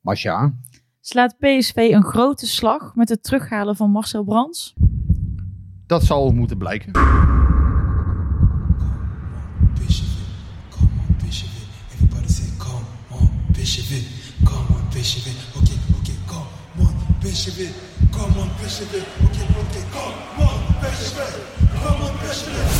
Masja, slaat PSV een grote slag met het terughalen van Marcel Brands? dat zal moeten blijken. Come on, say, come on, Bishop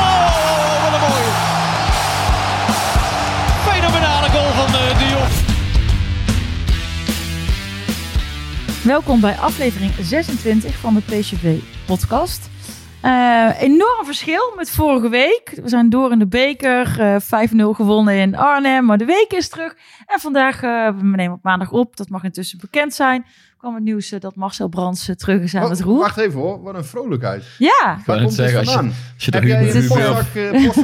Welkom bij aflevering 26 van de PSV podcast. Eh, enorm verschil met vorige week. We zijn door in de beker, eh 5-0 gewonnen in Arnhem, maar de week is terug. En vandaag, eh, we nemen op maandag op, dat mag intussen bekend zijn, kwam het nieuws eh, dat Marcel Brands eh, terug is aan het roer. Wacht even hoor, wat een vrolijkheid. Ja, net komt dit zeggen, als je- als je Heb jij een postvak,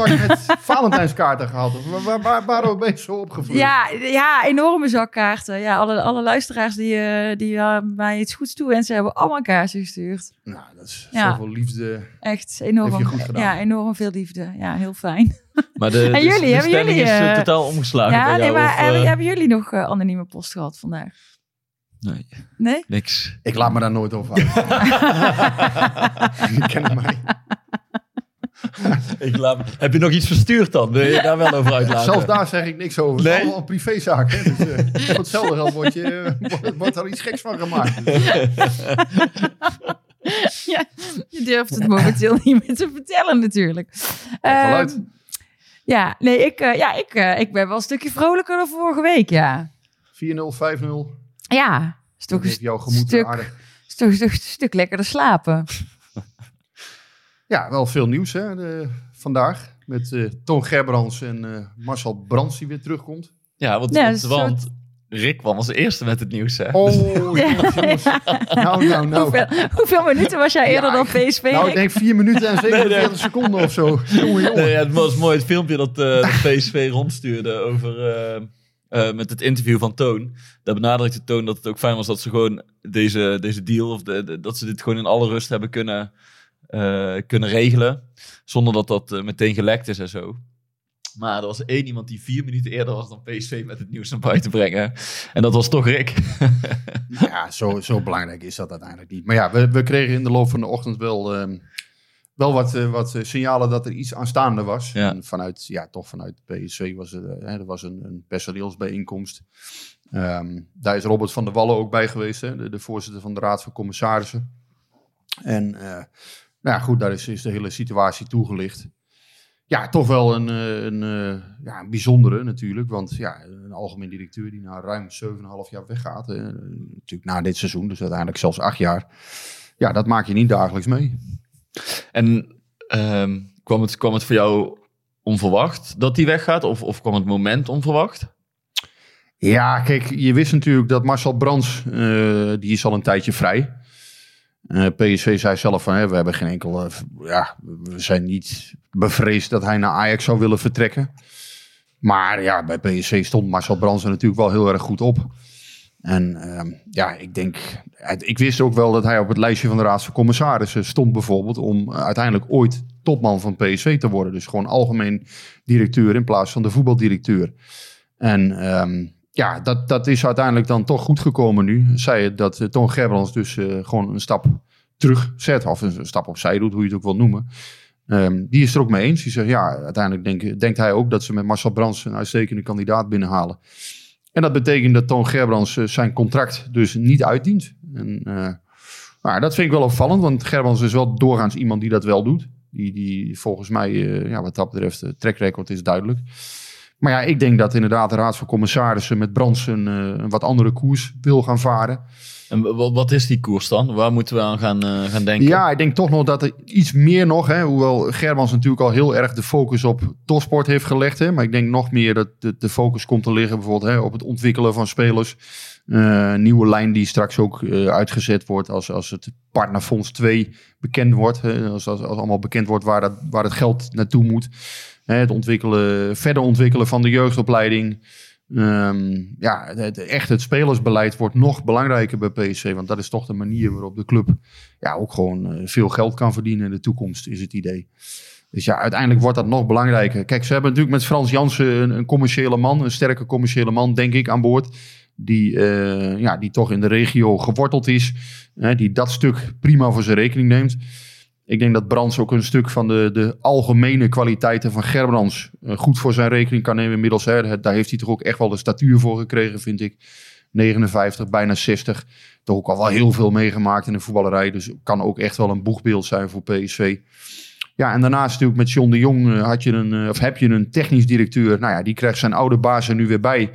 eh, met Valentijnskaarten gehad? Of waar, waar, waar, waarom ben je zo opgevloeid? ja, ja, enorme zakkaarten. Ja, alle, alle luisteraars die, die eh, mij iets goeds toewensen, hebben allemaal kaarten gestuurd. Nou, dat is Ja. zoveel liefde. Echt enorm. Heb je goed gedaan. Ja, enorm veel liefde. Ja, heel fijn. Maar de, En jullie, de hebben jullie, is totaal omgeslagen ja, bij nee, jou, maar of, hebben, hebben jullie nog anonieme post gehad vandaag? Nee, Nee? niks. Ik laat me daar nooit over uit. Je kent mij. Ik laat, heb je nog iets verstuurd dan? Wil je daar wel over uitlaten? Zelfs daar zeg ik niks over. Het is Nee? allemaal een privézaak. Hè? Dus, eh, voor hetzelfde geld wordt, je, eh, wordt, wordt er iets geks van gemaakt. Ja, je durft het momenteel niet meer te vertellen natuurlijk. uit. Ehm, ja, nee, ik, eh, ja, ik, eh, ik ben wel een stukje vrolijker dan vorige week, ja. 4-0, 5-0. Ja, is toch Dat een heeft jouw gemoed stuk, aardig. is toch een stuk, stuk lekkerder slapen. Ja, wel veel nieuws hè, de- vandaag. Met eh Toon Gerbrands en eh, Marcel Brands die weer terugkomt. Ja, want, Ja, want, Rick kwam als eerste met het nieuws, hè? Oh, jongens. Nou, nou, nou. Hoeveel, hoeveel minuten was jij eerder Ja, dan PSV? Nou, ik denk 4 minuten en 47 Nee, nee. seconden of zo. Jongen, jongen. Nee, ja, het was mooi het filmpje dat eh, de PSV rondstuurde over, eh, eh, met het interview van Toon. Daar benadrukte Toon dat het ook fijn was dat ze gewoon deze, deze deal, of de, dat ze dit gewoon in alle rust hebben kunnen, eh, kunnen regelen. Zonder dat dat eh, meteen gelekt is en zo. Maar er was één iemand die vier minuten eerder was dan PSV met het nieuws naar buiten brengen. En dat was toch Rick. Ja, zo, zo belangrijk is dat uiteindelijk niet. Maar ja, we, we kregen in de loop van de ochtend wel, ehm, wel wat, eh, wat eh, signalen dat er iets aanstaande was. Ja. En vanuit, ja, toch vanuit PSV was er, eh, hè, er was een, een personeelsbijeenkomst. Ehm, daar is Robert van der Wallen ook bij geweest, hè, de, de voorzitter van de Raad van Commissarissen. En nou ja, goed, daar is, is de hele situatie toegelicht. Ja, toch wel een, een, ja, een bijzondere natuurlijk. Want ja, een algemeen directeur die na ruim 7,5 jaar weggaat. natuurlijk na dit seizoen, dus uiteindelijk zelfs acht jaar. Ja, dat maak je niet dagelijks mee. En ehm, kwam, het, kwam het voor jou onverwacht dat hij weggaat? Of, of kwam het moment onverwacht? Ja, kijk, je wist natuurlijk dat Marcel Brands, eh, die is al een tijdje vrij. Eh PSV zei zelf van, hè, we hebben geen enkel, eh, ja, we zijn niet bevreesd dat hij naar Ajax zou willen vertrekken. Maar ja, bij PSV stond Marcel Brands er natuurlijk wel heel erg goed op. En ehm, ja, ik denk, ik wist ook wel dat hij op het lijstje van de Raad van Commissarissen stond bijvoorbeeld om eh, uiteindelijk ooit topman van PSV te worden. Dus gewoon algemeen directeur in plaats van de voetbaldirecteur. En ehm, ja, dat, dat is uiteindelijk dan toch goed gekomen nu. Zij het dat uh, Toon Gerbrands dus eh, gewoon een stap terug zet. Of een, een stap opzij doet, hoe je het ook wil noemen. Ehm, die is er ook mee eens. Die zegt, ja, uiteindelijk denk, denkt hij ook dat ze met Marcel Brands een uitstekende kandidaat binnenhalen. En dat betekent dat Toon Gerbrands eh, zijn contract dus niet uitdient. En, eh, Maar dat vind ik wel opvallend, want Gerbrands is wel doorgaans iemand die dat wel doet. Die, die volgens mij, eh, ja, wat dat betreft, de track record is duidelijk. Maar ja, ik denk dat inderdaad de Raad van Commissarissen met Brands een, eh, een wat andere koers wil gaan varen. En wa- wat is die koers dan? Waar moeten we aan gaan, eh, gaan denken? Ja, ik denk toch nog dat er iets meer nog, hè, hoewel Germans natuurlijk al heel erg de focus op topsport heeft gelegd. Hè, maar ik denk nog meer dat de, de focus komt te liggen bijvoorbeeld hè, op het ontwikkelen van spelers. Een nieuwe lijn die straks ook uitgezet wordt als, als het partnerfonds 2 bekend wordt. Hè, als, als, als allemaal bekend wordt waar, dat, waar het geld naartoe moet. Het ontwikkelen, verder ontwikkelen van de jeugdopleiding. Ehm, ja, het, echt het spelersbeleid wordt nog belangrijker bij PSV. Want dat is toch de manier waarop de club ja, ook gewoon eh, veel geld kan verdienen in de toekomst, is het idee. Dus ja, uiteindelijk wordt dat nog belangrijker. Kijk, ze hebben natuurlijk met Frans Jansen een, een commerciële man, een sterke commerciële man, denk ik, aan boord. Die, eh, ja, die toch in de regio geworteld is. Hè, die dat stuk prima voor zijn rekening neemt. Ik denk dat Brands ook een stuk van de, de algemene kwaliteiten van Gerbrands eh, goed voor zijn rekening kan nemen inmiddels. Hè. Daar heeft hij toch ook echt wel de statuur voor gekregen, vind ik. 59, bijna 60. Toch ook al wel heel veel meegemaakt in de voetballerij. Dus kan ook echt wel een boegbeeld zijn voor PSV. Ja, en daarnaast natuurlijk met John de Jong eh, had je een, eh, of heb je een technisch directeur. Nou ja, die krijgt zijn oude baas er nu weer bij.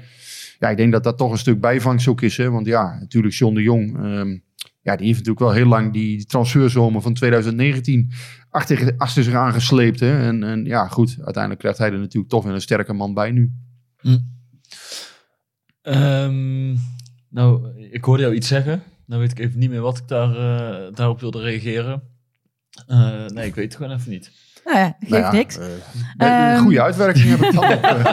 Ja, ik denk dat dat toch een stuk bijvangst ook is. Hè? Want ja, natuurlijk John de Jong. ehm, ja, die heeft natuurlijk wel heel lang die transferzomer van 2019 achter, zich aangesleept. Hè? En, en ja, goed, uiteindelijk krijgt hij er natuurlijk toch weer een sterke man bij nu. Ehm, nou, ik hoorde jou iets zeggen. Nou weet ik even niet meer wat ik daar, eh, daarop wilde reageren. Eh, nee, ik weet het gewoon even niet. Nou ja, geeft Nou ja, niks. eh, een Ehm. goede uitwerking heb ik dan. op, eh,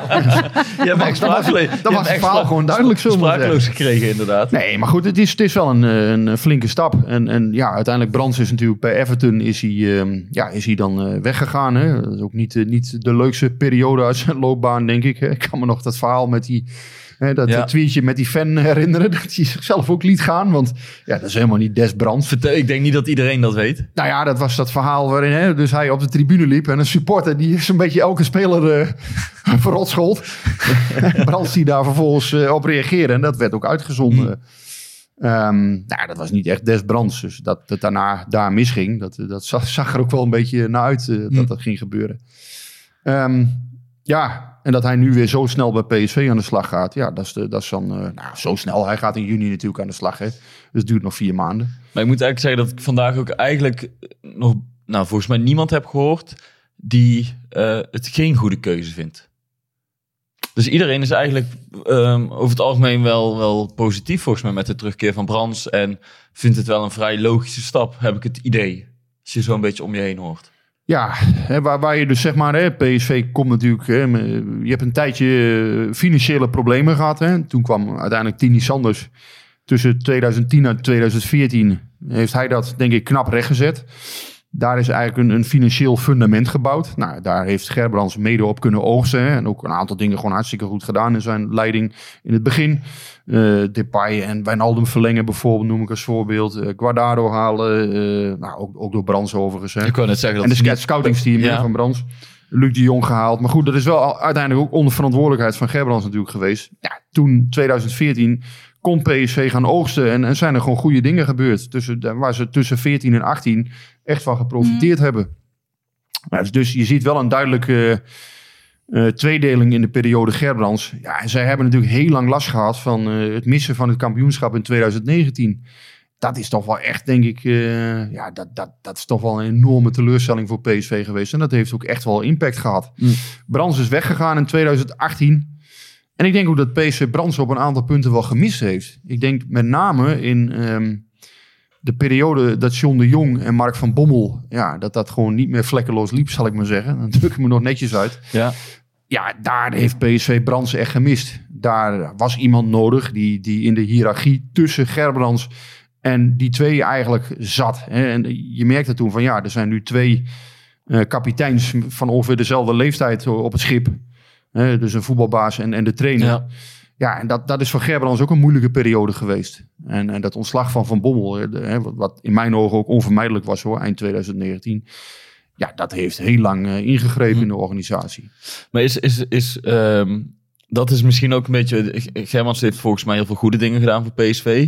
Je hebt echt dat was- dat je was hebt het echt verhaal gewoon duidelijk, maar Spraakloos gekregen, inderdaad. Nee, maar goed, het is, het is wel een, eh, een flinke stap. En, en ja, uiteindelijk Brands is natuurlijk bij Everton is hij, ehm, ja, is hij dan eh, weggegaan. Hè? Dat is ook niet, eh, niet de leukste periode uit zijn loopbaan, denk ik. hè. Ik kan me nog dat verhaal met die... hè, dat Ja. tweetje met die fan herinneren. Dat hij zichzelf ook liet gaan. Want ja, dat is helemaal niet des Brands. Vertel, ik denk niet dat iedereen dat weet. Nou ja, dat was dat verhaal waarin hè, dus hij op de tribune liep. En een supporter die zo'n beetje elke speler eh verrot schold. Brands die daar vervolgens eh, op reageerde. En dat werd ook uitgezonden. Ehm, nou, dat was niet echt des Brands. Dus dat het daarna daar misging, dat, dat zag, zag er ook wel een beetje naar uit eh, dat dat ging gebeuren. Ehm, ja, en dat hij nu weer zo snel bij PSV aan de slag gaat. Ja, dat is, de, dat is dan eh, nou, zo snel. Hij gaat in juni natuurlijk aan de slag. Hè. Dus het duurt nog vier maanden. Maar ik moet eigenlijk zeggen dat ik vandaag ook eigenlijk nog, nou volgens mij niemand heb gehoord die eh, het geen goede keuze vindt. Dus iedereen is eigenlijk ehm, over het algemeen wel, wel positief volgens mij met de terugkeer van Brands. En vindt het wel een vrij logische stap, heb ik het idee. Als je zo een beetje om je heen hoort. Ja, waar, waar je dus zeg maar, hè, PSV komt natuurlijk, hè, je hebt een tijdje eh, financiële problemen gehad. Hè. Toen kwam uiteindelijk Tini Sanders tussen 2010 en 2014. Heeft hij dat denk ik knap rechtgezet. Daar is eigenlijk een, een financieel fundament gebouwd. Nou, daar heeft Gerbrands mede op kunnen oogsten. Hè, en ook een aantal dingen gewoon hartstikke goed gedaan in zijn leiding in het begin. Eh Depay en Wijnaldum verlengen bijvoorbeeld, noem ik als voorbeeld. Eh Guardado halen, eh, nou, ook, ook door Brands overigens. Hè. Ik wou net zeggen En dat de het scout- scoutingsteam Ja. van Brands. Luc de Jong gehaald. Maar goed, dat is wel uiteindelijk ook onder verantwoordelijkheid van Gerbrands natuurlijk geweest. Ja, toen, 2014, kon PSV gaan oogsten. En, en zijn er gewoon goede dingen gebeurd. Tussen, waar ze tussen 14 en 18 echt van geprofiteerd hebben. Ja, dus, je ziet wel een duidelijke eh, tweedeling in de periode Gerbrands. Ja, en zij hebben natuurlijk heel lang last gehad van eh, het missen van het kampioenschap in 2019 dat is toch wel echt, denk ik, eh, ja, dat, dat, dat is toch wel een enorme teleurstelling voor PSV geweest. En dat heeft ook echt wel impact gehad. Mm. Brands is weggegaan in 2018. En ik denk ook dat PSV Brands op een aantal punten wel gemist heeft. Ik denk met name in ehm, de periode dat John de Jong en Mark van Bommel, ja, dat dat gewoon niet meer vlekkeloos liep, zal ik maar zeggen. Dan druk ik me nog netjes uit. Ja. Ja, daar heeft PSV Brands echt gemist. Daar was iemand nodig die, die in de hiërarchie tussen Gerbrands en die twee eigenlijk zat. En je merkte toen van ja, er zijn nu twee eh, kapiteins van ongeveer dezelfde leeftijd op het schip. Hè, dus een voetbalbaas en, en de trainer. Ja, Ja. en dat, dat is voor Gerbrands ook een moeilijke periode geweest. En, en dat ontslag van Van Bommel, hè, wat, wat in mijn ogen ook onvermijdelijk was hoor, eind 2019. Ja, dat heeft heel lang eh, ingegrepen in de organisatie. Maar is, is, is, ehm, dat is misschien ook een beetje. Germans heeft volgens mij heel veel goede dingen gedaan voor PSV.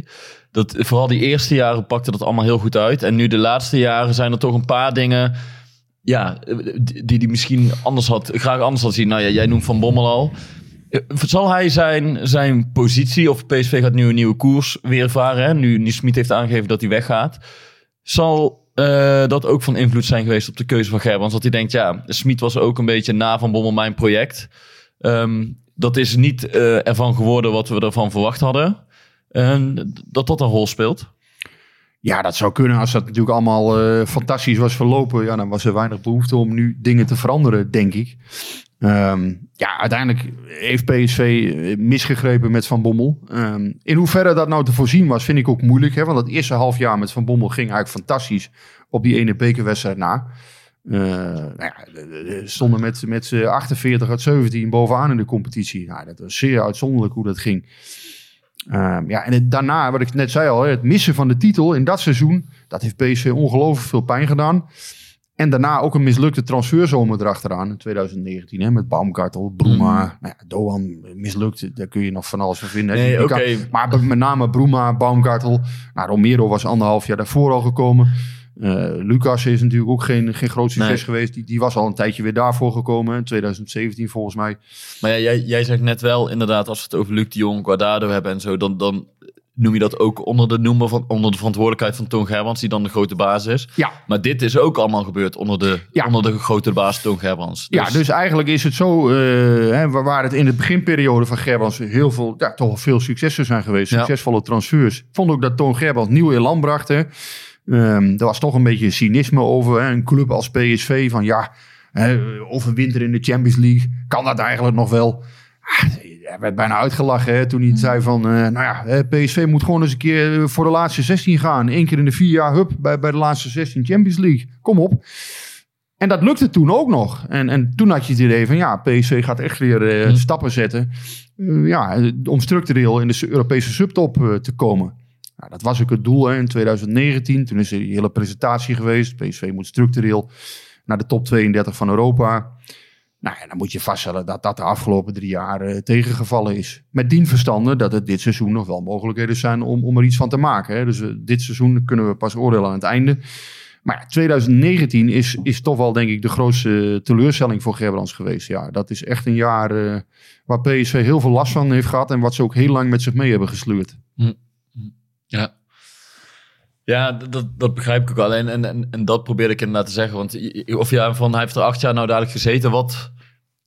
Dat, vooral die eerste jaren pakte dat allemaal heel goed uit. En nu de laatste jaren zijn er toch een paar dingen. Ja, die die misschien anders had, graag anders had zien. Nou ja, jij noemt Van Bommel al. Eh, Zal hij zijn, zijn positie, of PSV gaat nu een nieuwe koers weer varen, hè? nu, nu Smit heeft aangegeven dat hij weggaat. Zal eh, dat ook van invloed zijn geweest op de keuze van Gerbrands? Dat hij denkt, ja, Smit was ook een beetje na Van Bommel mijn project. Ehm, dat is niet eh, ervan geworden wat we ervan verwacht hadden. En dat dat een rol speelt. Ja, dat zou kunnen. Als dat natuurlijk allemaal eh, fantastisch was verlopen, ja, dan was er weinig behoefte om nu dingen te veranderen, denk ik. Ehm, ja, uiteindelijk heeft PSV misgegrepen met Van Bommel. Ehm, in hoeverre dat nou te voorzien was, vind ik ook moeilijk. Hè? Want het eerste half jaar met Van Bommel ging eigenlijk fantastisch op die ene bekerwedstrijd na. Uh, nou ja, stonden met, met z'n 48 uit 17 bovenaan in de competitie. Nou, dat was zeer uitzonderlijk hoe dat ging. Um, ja, en het, daarna, wat ik net zei al, het missen van de titel in dat seizoen, dat heeft PSV ongelooflijk veel pijn gedaan. En daarna ook een mislukte transferzomer erachteraan in 2019. Hè, met Baumgartel, Bruma, mm. nou ja, Doan mislukt. Daar kun je nog van alles van vinden. Nee, okay. maar met name Bruma, Baumgartel. Nou, Romero was anderhalf jaar daarvoor al gekomen. Uh, Lucas is natuurlijk ook geen, geen groot succes nee. geweest. Die, die was al een tijdje weer daarvoor gekomen. In 2017 volgens mij. Maar ja, jij, jij zegt net wel inderdaad, als we het over Luc de Jong, Guardado hebben en zo, dan, dan noem je dat ook onder de, noemer van, onder de verantwoordelijkheid van Toon Gerbrands, die dan de grote baas is. Ja. Maar dit is ook allemaal gebeurd onder de, ja. onder de grote baas Toon Gerbrands. Dus... Ja, dus eigenlijk is het zo, uh, hè, waar het in de beginperiode van Gerbrands heel veel, ja, toch veel successen zijn geweest. Succesvolle transfers. Ik vond ook dat Toon Gerbrands nieuw in land bracht. Hè. Um, er was toch een beetje cynisme over. Hè? Een club als PSV van ja, hè, of een winter in de Champions League. Kan dat eigenlijk nog wel? Ah, hij werd bijna uitgelachen hè, toen hij zei van... Uh, nou ja, PSV moet gewoon eens een keer voor de laatste 16 gaan. Eén keer in de vier jaar, hup, bij, bij de laatste 16 Champions League. Kom op. En dat lukte toen ook nog. En, en toen had je het idee van ja, PSV gaat echt weer uh, stappen zetten. Uh, ja, om structureel in de Europese subtop te komen. Nou, dat was ook het doel hè, in 2019. Toen is er die hele presentatie geweest. PSV moet structureel naar de top 32 van Europa. Nou, en dan moet je vaststellen dat dat de afgelopen drie jaar uh, tegengevallen is. Met dien verstande dat het dit seizoen nog wel mogelijkheden zijn om, om er iets van te maken. Hè. Dus uh, dit seizoen kunnen we pas oordelen aan het einde. Maar ja, 2019 is, is toch wel denk ik de grootste teleurstelling voor Gerbrands geweest. Ja, dat is echt een jaar uh, waar PSV heel veel last van heeft gehad. En wat ze ook heel lang met zich mee hebben gesleurd. Hm. Ja. Dat, dat begrijp ik ook alleen. En, en, en dat probeerde ik inderdaad te zeggen. Want of ja, van hij heeft er acht jaar nou dadelijk gezeten. Wat,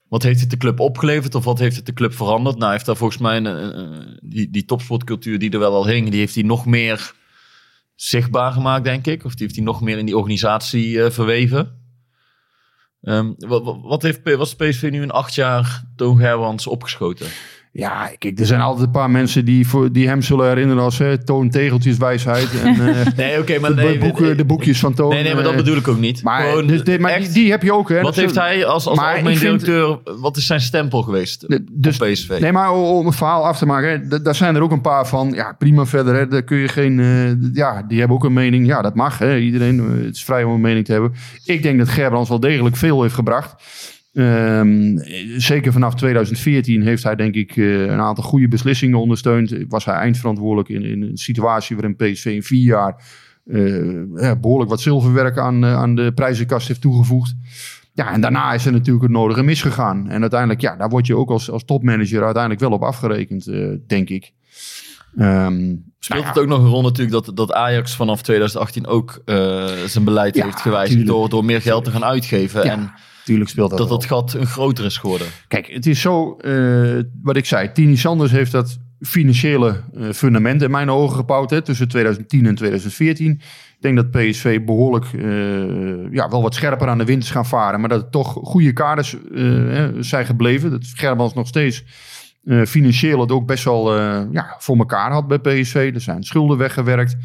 wat heeft het de club opgeleverd? Of wat heeft het de club veranderd? Nou, heeft daar volgens mij die, die topsportcultuur die er wel al hing. Die heeft hij nog meer zichtbaar gemaakt, denk ik. Of die heeft hij nog meer in die organisatie uh, verweven. Um, wat, wat heeft PSV nu in acht jaar Toon Gerwans opgeschoten? Ja, kijk, er zijn altijd een paar mensen die, voor, die hem zullen herinneren als hè, Toon Tegeltjes wijsheid. En, uh, nee, oké, maar de, nee, boeken, nee, de boekjes van Toon. Nee, nee, maar dat bedoel ik ook niet. Maar, Gewoon, dus maar echt, die, die, heb je ook, hè. Wat heeft hij als, als algemeen directeur, wat is zijn stempel geweest de, dus, op PSV? Nee, maar om het verhaal af te maken, hè, daar zijn er ook een paar van. Ja, prima verder, hè, daar kun je geen... Uh, ja, die hebben ook een mening. Ja, dat mag, hè. Iedereen het is vrij om een mening te hebben. Ik denk dat Gerbrands wel degelijk veel heeft gebracht. Um, zeker vanaf 2014 heeft hij denk ik uh, een aantal goede beslissingen ondersteund. Was hij eindverantwoordelijk in, in een situatie waarin PSV in vier jaar uh, ja, behoorlijk wat zilverwerk aan, uh, aan de prijzenkast heeft toegevoegd. Ja, en daarna is er natuurlijk het nodige misgegaan. En uiteindelijk, ja, daar word je ook als, als topmanager uiteindelijk wel op afgerekend, denk ik. Um, Speelt nou ja. het ook nog een rol natuurlijk dat, dat Ajax vanaf 2018 ook zijn beleid ja, heeft gewijzigd door, door meer geld te gaan uitgeven. Ja. En Tuurlijk speelt dat dat dat gat een groter is geworden. Kijk, het is zo, uh, wat ik zei, Tini Sanders heeft dat financiële uh, fundament in mijn ogen gebouwd hè, tussen 2010 en 2014. Ik denk dat PSV behoorlijk uh, ja, wel wat scherper aan de wind is gaan varen, maar dat het toch goede kaders zijn gebleven. Dat Gerbrands nog steeds financieel het ook best wel ja, voor elkaar had bij PSV. Er zijn schulden weggewerkt.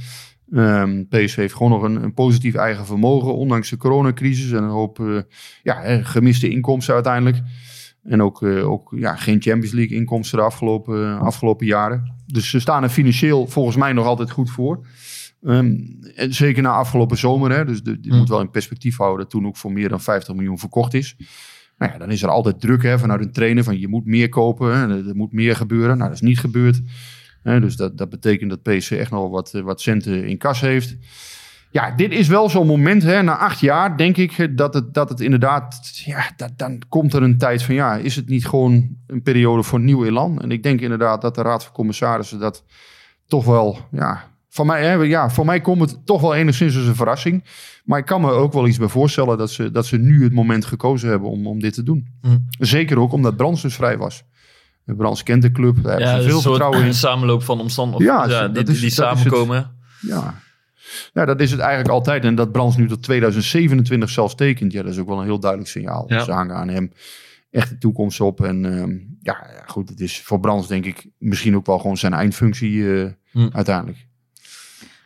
Um, PSV heeft gewoon nog een, een, positief eigen vermogen, ondanks de coronacrisis en een hoop uh, ja, gemiste inkomsten uiteindelijk. En ook, uh, ook ja, geen Champions League inkomsten de afgelopen, uh, afgelopen jaren. Dus ze staan er financieel volgens mij nog altijd goed voor. Um, en zeker na afgelopen zomer, hè, dus mm. moet wel in perspectief houden, toen ook voor meer dan 50 miljoen verkocht is. Nou ja, dan is er altijd druk hè, vanuit een trainer van je moet meer kopen, hè, er moet meer gebeuren. Nou, dat is niet gebeurd. Dus dat, dat betekent dat PSV echt nog wat, eh, wat centen in kas heeft. Ja, dit is wel zo'n moment, hè, na acht jaar denk ik dat het, dat het inderdaad, ja, dat, dan komt er een tijd van, ja, is het niet gewoon een periode voor nieuw elan? En ik denk inderdaad dat de Raad van Commissarissen dat toch wel, ja, van mij, hè, ja, voor mij komt het toch wel enigszins als een verrassing. Maar ik kan me ook wel iets bij voorstellen dat ze, dat ze nu het moment gekozen hebben om, om dit te doen. Hm. Zeker ook omdat Brands dus vrij was. Brands kent de club, daar hebben ze dus veel een soort vertrouwen in. samenloop van omstandigheden. Ja, Ja, dat die, is- die dat is het. samenkomen. Ja. ja, dat is het eigenlijk altijd. En dat Brands nu tot 2027 zelfs tekent, ja, dat is ook wel een heel duidelijk signaal. Ja. Ze hangen aan hem echt de toekomst op. En ehm, ja, goed, het is voor Brands denk ik misschien ook wel gewoon zijn eindfunctie eh, Hm. uiteindelijk.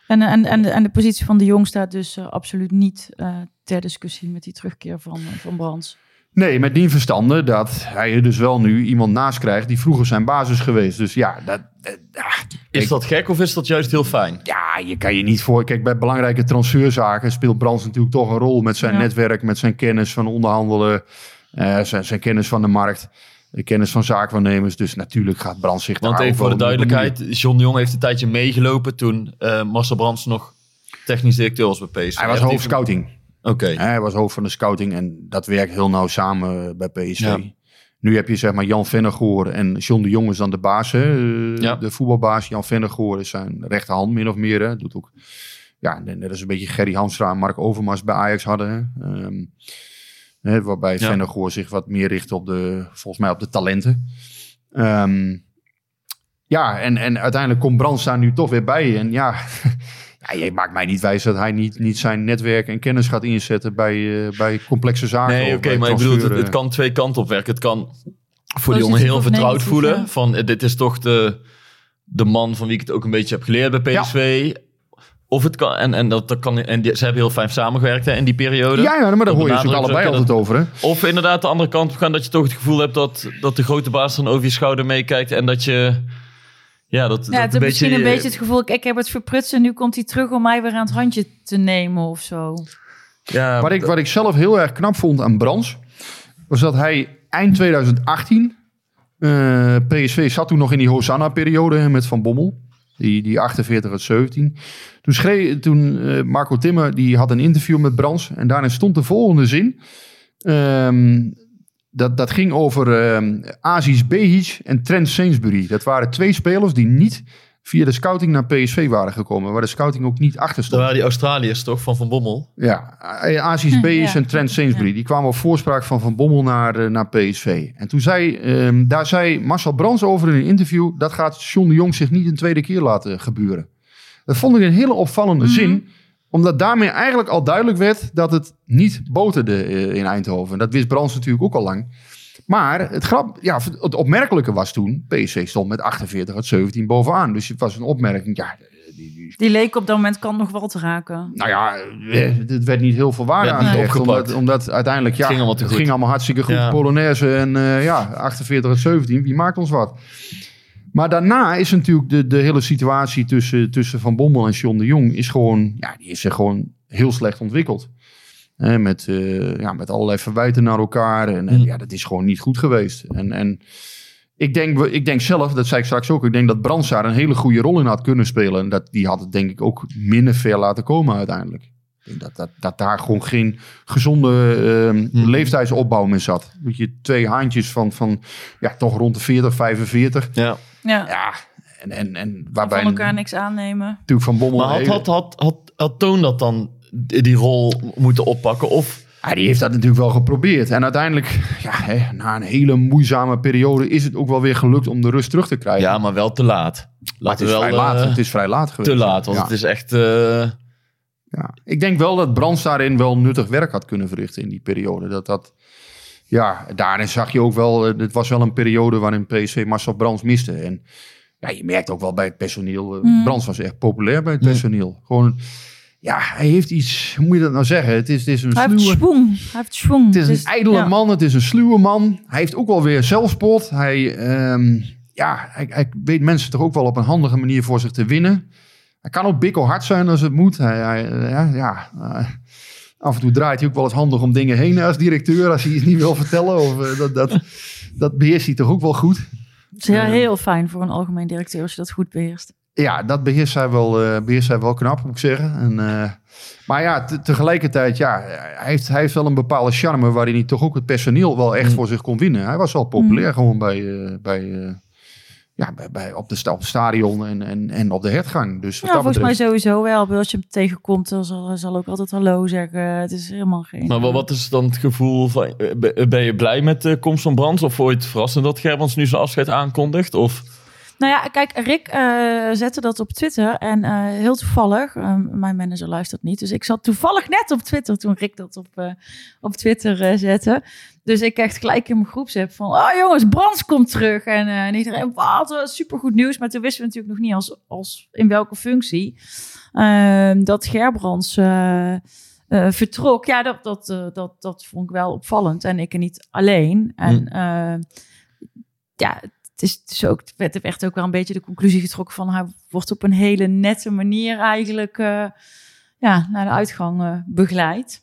En, en, en, de, en de positie van de Jong staat dus eh, absoluut niet eh, ter discussie met die terugkeer van, van Brands. Nee, met die verstande dat hij er dus wel nu iemand naast krijgt die vroeger zijn basis geweest. Dus ja, dat, dat- ja, Is dat gek of is dat juist heel fijn? ja, je kan je niet voor. Kijk, bij belangrijke transferzaken speelt Brands natuurlijk toch een rol met zijn Ja. netwerk, met zijn kennis van onderhandelen, eh, zijn, zijn kennis van de markt, de kennis van zaakwaarnemers. Dus natuurlijk gaat Brands zich Want even voor de duidelijkheid, John de Jong heeft een tijdje meegelopen toen eh, Marcel Brands nog technisch directeur was bij PSV. Hij was hoofd scouting. Oké. Hij was hoofd van de scouting en dat werkt heel nauw samen bij PSV. Ja. Nu heb je zeg maar Jan Vennegoor en John de Jong is dan de baas, hè, eh, Ja. de voetbalbaas. Jan Vennegoor is zijn rechterhand min of meer. Hè. Doet ook, ja, net als een beetje Gerry Hamstra en Mark Overmars bij Ajax hadden. Hè. Ehm, hè, waarbij Ja. Vennegoor zich wat meer richt op de, volgens mij op de talenten. Ehm, ja, en, en uiteindelijk komt Brands daar nu toch weer bij. En ja, ja, je maakt mij niet wijs dat hij niet, niet zijn netwerk en kennis gaat inzetten bij, eh, bij complexe zaken. Nee, oké, maar ik bedoel, het, kan twee kanten op werken. Het kan voor die jongen heel vertrouwd negatief, voelen. ja. Van, eh, dit is toch de, de man van wie ik het ook een beetje heb geleerd bij PSV. Of het kan, en, en, dat, dat kan, en die- ze hebben heel fijn samengewerkt hè, in die periode. Ja, ja, maar daar hoor je ze allebei altijd over. Hè? Of inderdaad de andere kant op gaan dat je toch het gevoel hebt dat, dat de grote baas dan over je schouder meekijkt. En dat je, ja, dat, Ja, dat het is misschien een beetje het gevoel, ik heb het verprutst en nu komt hij terug om mij weer aan het handje te nemen of zo. Ja, Wat ik, wat ik zelf heel erg knap vond aan Brands, was dat hij eind 2018, eh, PSV zat toen nog in die Hosanna-periode met Van Bommel, die, die 48 uit 17. Toen, schreef, toen eh, Marco Timmer, die had een interview met Brands en daarin stond de volgende zin. Ehm, dat, dat ging over ehm Aziz Behic en Trent Sainsbury. Dat waren twee spelers die niet via de scouting naar PSV waren gekomen, waar de scouting ook niet achter dat stond. waren die Australiërs toch, van Van Bommel? Ja, Aziz Bees Ja. en Trent Sainsbury. Die kwamen op voorspraak van Van Bommel naar, eh, naar PSV. En toen zei, ehm, daar zei Marcel Brands over in een interview... dat gaat John de Jong zich niet een tweede keer laten gebeuren. Dat vond ik een hele opvallende zin... omdat daarmee eigenlijk al duidelijk werd... dat het niet boterde eh, in Eindhoven. Dat wist Brands natuurlijk ook al lang. Maar het, grap, ja, het opmerkelijke was toen... PSV stond met 48 uit 17 bovenaan. Dus het was een opmerking... Ja, die, die Die leek op dat moment kan nog wel te raken. nou ja, eh, het werd niet heel veel waarde opgepakt. Omdat, omdat uiteindelijk, ja, Het ging allemaal te het goed. ging allemaal hartstikke goed. Ja. Polonaise en eh, ja, 48 en 17, wie maakt ons wat? Maar daarna is natuurlijk de, de hele situatie tussen, tussen Van Bommel en John de Jong... is gewoon, ja, die is zich gewoon heel slecht ontwikkeld. Hè, met, eh, ja, met allerlei verwijten naar elkaar. En, en Hm. ja, dat is gewoon niet goed geweest. En, en ik, denk, ik denk zelf, dat zei ik straks ook... ik denk dat Brands daar een hele goede rol in had kunnen spelen. En dat, die had het denk ik ook minder ver laten komen uiteindelijk. Ik denk dat, dat, dat daar gewoon geen gezonde ehm, Hm. leeftijdsopbouw meer zat. Weet je, twee haantjes van, van ja, toch rond de 40, 45. Ja. Ja, Ja, en, en, en waarbij van elkaar niks aannemen. natuurlijk Van Bommel... Maar had, had, had, had, had Toon dat dan die rol moeten oppakken? Of Ja, die heeft dat natuurlijk wel geprobeerd. En uiteindelijk, ja, hè, na een hele moeizame periode... is het ook wel weer gelukt om de rust terug te krijgen. ja, maar wel te laat. maar het is, we wel vrij laat. eh, het is vrij laat geweest. te laat, want Ja. het is echt. eh, Ja. Ik denk wel dat Brands daarin wel nuttig werk had kunnen verrichten in die periode. Dat dat, ja, daarin zag je ook wel, eh, het was wel een periode waarin PSV Marcel Brands miste. En ja, je merkt ook wel bij het personeel, eh, Mm. Brands was echt populair bij het Mm. personeel. Gewoon, ja, hij heeft iets, hoe moet je dat nou zeggen? Het is, het is een Hij heeft sluwe... schwung. Hij heeft schwung. Het is Dus, een ijdele ja. man, het is een sluwe man. Hij heeft ook wel weer zelfspot. Hij, ehm, ja, hij, hij weet mensen toch ook wel op een handige manier voor zich te winnen. Hij kan ook bikkelhard zijn als het moet. Hij, hij, eh, ja, ja, eh, Af en toe draait hij ook wel eens handig om dingen heen als directeur. Als hij iets niet wil vertellen. Of, eh, dat, dat, dat beheerst hij toch ook wel goed. Het is heel, heel fijn voor een algemeen directeur als je dat goed beheerst. Ja, dat beheerst hij wel, eh, beheerst hij wel knap, moet ik zeggen. En, eh, maar ja, te- tegelijkertijd, ja, hij heeft, hij heeft wel een bepaalde charme waarin hij toch ook het personeel wel echt Mm. voor zich kon winnen. Hij was wel populair gewoon bij, eh, bij, eh, ja, bij, bij, op, de, op het stadion en, en, en op de hertgang. Dus wat Ja, volgens mij sowieso wel. Als je hem tegenkomt, dan zal hij zal ook altijd hallo zeggen. Het is helemaal geen... Maar wat, wat is dan het gevoel van, eh, ben- ben je blij met de komst van Brands? Of vond je het verrassend dat Gerbrands nu zijn afscheid aankondigt? Of, Nou ja, kijk, Rick eh, zette dat op Twitter. En eh, heel toevallig, eh, mijn manager luistert niet. Dus ik zat toevallig net op Twitter toen Rick dat op, op Twitter zette. Dus ik echt gelijk in mijn groepsapp van... Oh jongens, Brands komt terug. En, en iedereen, wat, supergoed nieuws. Maar toen wisten we natuurlijk nog niet als, als in welke functie. Ehm, dat Gerbrands eh, vertrok. Ja, dat, dat, dat, dat vond ik wel opvallend. En ik er niet alleen. En Hm. ja, het is, is ook, het werd, er werd ook wel een beetje de conclusie getrokken van hij wordt op een hele nette manier eigenlijk eh, ja, naar de uitgang eh, begeleid.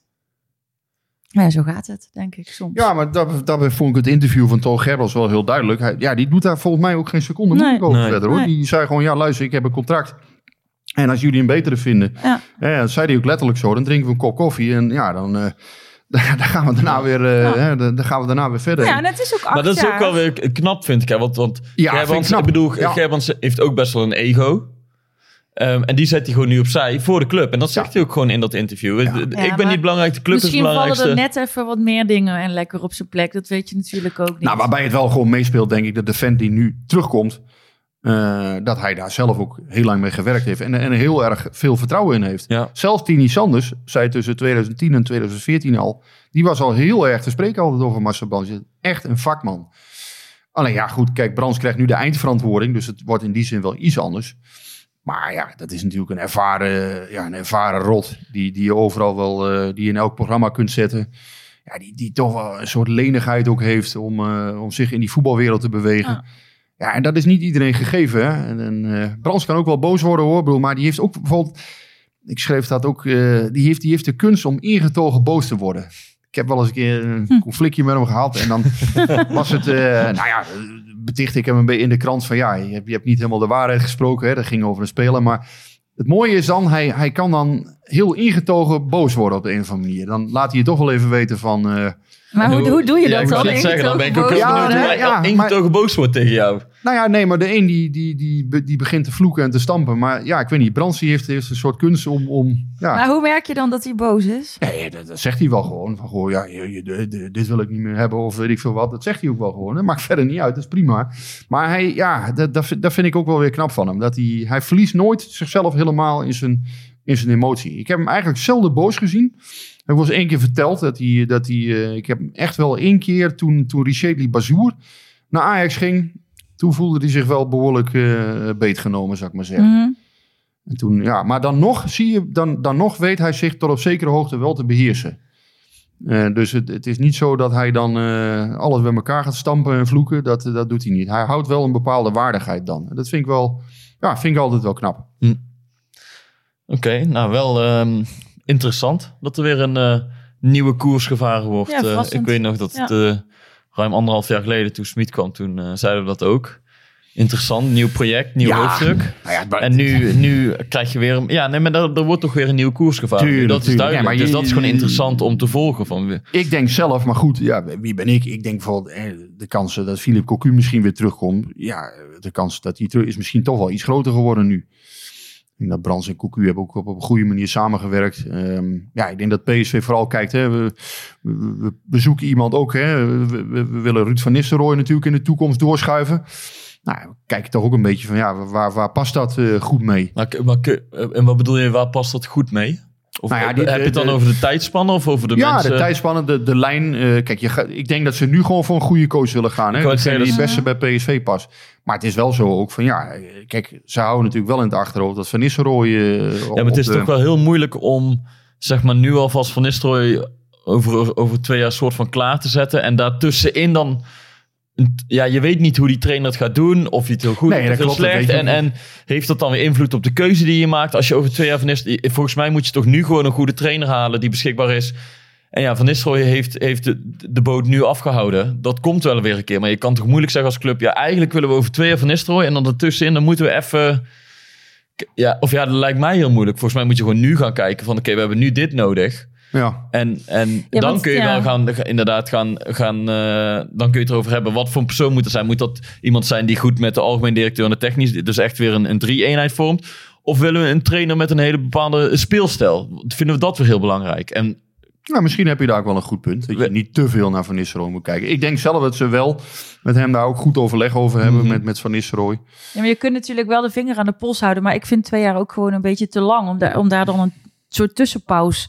Ja, zo gaat het, denk ik soms. ja, maar dat, dat vond ik het interview van Toon Gerbels wel heel duidelijk. Hij, ja, die doet daar volgens mij ook geen seconde Nee. moeilijk over Nee. verder. Hoor. Nee. Die zei gewoon, ja luister, ik heb een contract. En als jullie een betere vinden, Ja. hè, dat zei hij ook letterlijk zo, dan drinken we een kop koffie. En ja, dan, eh, dan gaan we daarna weer, eh, Ja. hè, dan gaan we daarna weer verder. ja, en het is ook acht maar dat is ook wel weer knap, vind ik. Hè? Want, want Ja, vind ik Gerbrands, knap. ik bedoel, Ja. Heeft ook best wel een ego. Ehm, en die zet hij gewoon nu opzij voor de club. En dat zegt hij ook gewoon in dat interview. Ik ben niet belangrijk, de club is Misschien vallen er net even wat meer dingen en lekker op zijn plek. Dat weet je natuurlijk ook niet. Nou, waarbij het wel gewoon meespeelt, denk ik, dat de vent die nu terugkomt, eh, dat hij daar zelf ook heel lang mee gewerkt heeft en, en heel erg veel vertrouwen in heeft. Ja. Zelfs Tini Sanders zei tussen 2010 en 2014 al, die was al heel erg te spreken altijd over Marcel Brands. Echt een vakman. Alleen ja, goed, kijk, Brands krijgt nu de eindverantwoording, dus het wordt in die zin wel iets anders. Maar ja, dat is natuurlijk een ervaren, ja, een ervaren rot, die, die je overal wel, eh, die je in elk programma kunt zetten ja, die, die toch wel een soort lenigheid ook heeft om, eh, om zich in die voetbalwereld te bewegen. Ja. Ja, en dat is niet iedereen gegeven. Hè? En, en eh, Brands kan ook wel boos worden hoor, bedoel, maar die heeft ook bijvoorbeeld, ik schreef dat ook, eh, die, heeft, die heeft de kunst om ingetogen boos te worden. Ik heb wel eens een keer een conflictje met hem gehad en dan was het, eh, nou ja, beticht ik hem een beetje in de krant van ja, je hebt, je hebt niet helemaal de waarheid gesproken. Hè? Dat ging over een speler, maar het mooie is dan, hij, hij kan dan heel ingetogen boos worden op de een of andere manier. Dan laat hij je toch wel even weten van... eh, maar hoe, hoe doe je Ja, dat ik dan? net zeggen, dan ben ik ook heel Ja, benieuwd hoe nee, hij ja, maar- ingetogen boos wordt tegen jou. nou ja, nee, maar de een die, die, die, die begint te vloeken en te stampen. Maar ja, ik weet niet, Brands die heeft, heeft een soort kunst om... om ja, Maar hoe merk je dan dat hij boos is? Nee, dat, dat zegt hij wel gewoon. Van, goh, ja, je, je- de- de- dit wil ik niet meer hebben of weet ik veel wat. Dat zegt hij ook wel gewoon. Dat maakt verder niet uit, dat is prima. Maar hij, ja, dat, dat, vind- dat vind ik ook wel weer knap van hem. Dat hij, hij verliest nooit zichzelf helemaal in zijn, in zijn emotie. Ik heb hem eigenlijk zelden boos gezien. Er was één keer verteld dat hij, dat hij eh, ik heb hem echt wel één keer toen, toen Richetli Bazour naar Ajax ging. Toen voelde hij zich wel behoorlijk eh beetgenomen, zou ik maar zeggen. Mhm. En toen, ja, maar dan nog, zie je, dan, dan nog weet hij zich tot op zekere hoogte wel te beheersen. Eh, dus het, het is niet zo dat hij dan eh, alles bij elkaar gaat stampen en vloeken. Dat, dat doet hij niet. Hij houdt wel een bepaalde waardigheid dan. En dat vind ik wel, ja, vind ik altijd wel knap. Oké, nou wel ehm, interessant dat er weer een eh, nieuwe koers gevaren wordt. Ja, Eh, ik weet nog dat het eh, ruim anderhalf jaar geleden toen Smit kwam, toen zeiden we dat ook. Interessant, nieuw project, nieuw Ja. hoofdstuk. Nou ja, En nu, nu krijg je weer... een- Ja, nee, maar er, er wordt toch weer een nieuwe koers gevaren. Tuurlijk, dat is duidelijk. Ja, maar dus dat is gewoon interessant om te volgen. Van, Ik denk zelf, maar goed, ja, wie ben ik? Ik denk bijvoorbeeld de kans dat Philip Cocu misschien weer terugkomt. Ja, de kans dat hij terug is misschien toch wel iets groter geworden nu. Denk dat Brands en Cocu hebben ook op een goede manier samengewerkt. Ehm, ja, ik denk dat PSV vooral kijkt. Hè, we, we, zoeken iemand ook. Hè, we, willen Ruud van Nistelrooy natuurlijk in de toekomst doorschuiven. Nou, we kijken toch ook een beetje van, ja, waar, waar past dat eh, goed mee? Maar, en wat bedoel je, waar past dat goed mee? Of Nou ja, die- heb je het dan over de tijdspannen of over de ja, mensen? de tijdspannen, de, de lijn. eh, kijk, je ik denk dat ze nu gewoon voor een goede coach willen gaan. Hè? Ik wou Dat die het beste bij PSV past. Maar het is wel zo ook van, ja, kijk, ze houden natuurlijk wel in het achterhoofd dat Van Nistelrooy... eh, Ja, maar het is toch wel heel moeilijk om, zeg maar, nu alvast Van Nistelrooy over, over twee jaar soort van klaar te zetten. En daartussenin dan ja, je weet niet hoe die trainer het gaat doen. Of hij het heel goed Nee, of heel slecht. En, en heeft dat dan weer invloed op de keuze die je maakt? Als je over twee jaar van Nistelrooy... Volgens mij moet je toch nu gewoon een goede trainer halen die beschikbaar is. En ja, Van Nistelrooy heeft, heeft de, de boot nu afgehouden. Dat komt wel weer een keer. Maar je kan toch moeilijk zeggen als club... Ja, eigenlijk willen we over twee jaar Van Nistelrooy. En dan ertussenin, dan moeten we even... Ja, of ja, dat lijkt mij heel moeilijk. Volgens mij moet je gewoon nu gaan kijken van... Oké, we hebben nu dit nodig. Ja. En, en Ja, dan want- kun je ja. wel gaan, inderdaad gaan, gaan eh, dan kun je het erover hebben. Wat voor een persoon moet er zijn? Moet dat iemand zijn die goed met de algemeen directeur en de technisch, dus echt weer een, een drie-eenheid vormt? Of willen we een trainer met een hele bepaalde speelstijl? Vinden we dat weer heel belangrijk? En Nou, misschien heb je daar ook wel een goed punt. Dat je niet te veel naar Van Nistelrooy moet kijken. Ik denk zelf dat ze wel met hem daar ook goed overleg over hebben. Mhm. Met, met Van Nistelrooy. Ja, maar je kunt natuurlijk wel de vinger aan de pols houden. Maar ik vind twee jaar ook gewoon een beetje te lang om daar, om daar dan een soort tussenpauze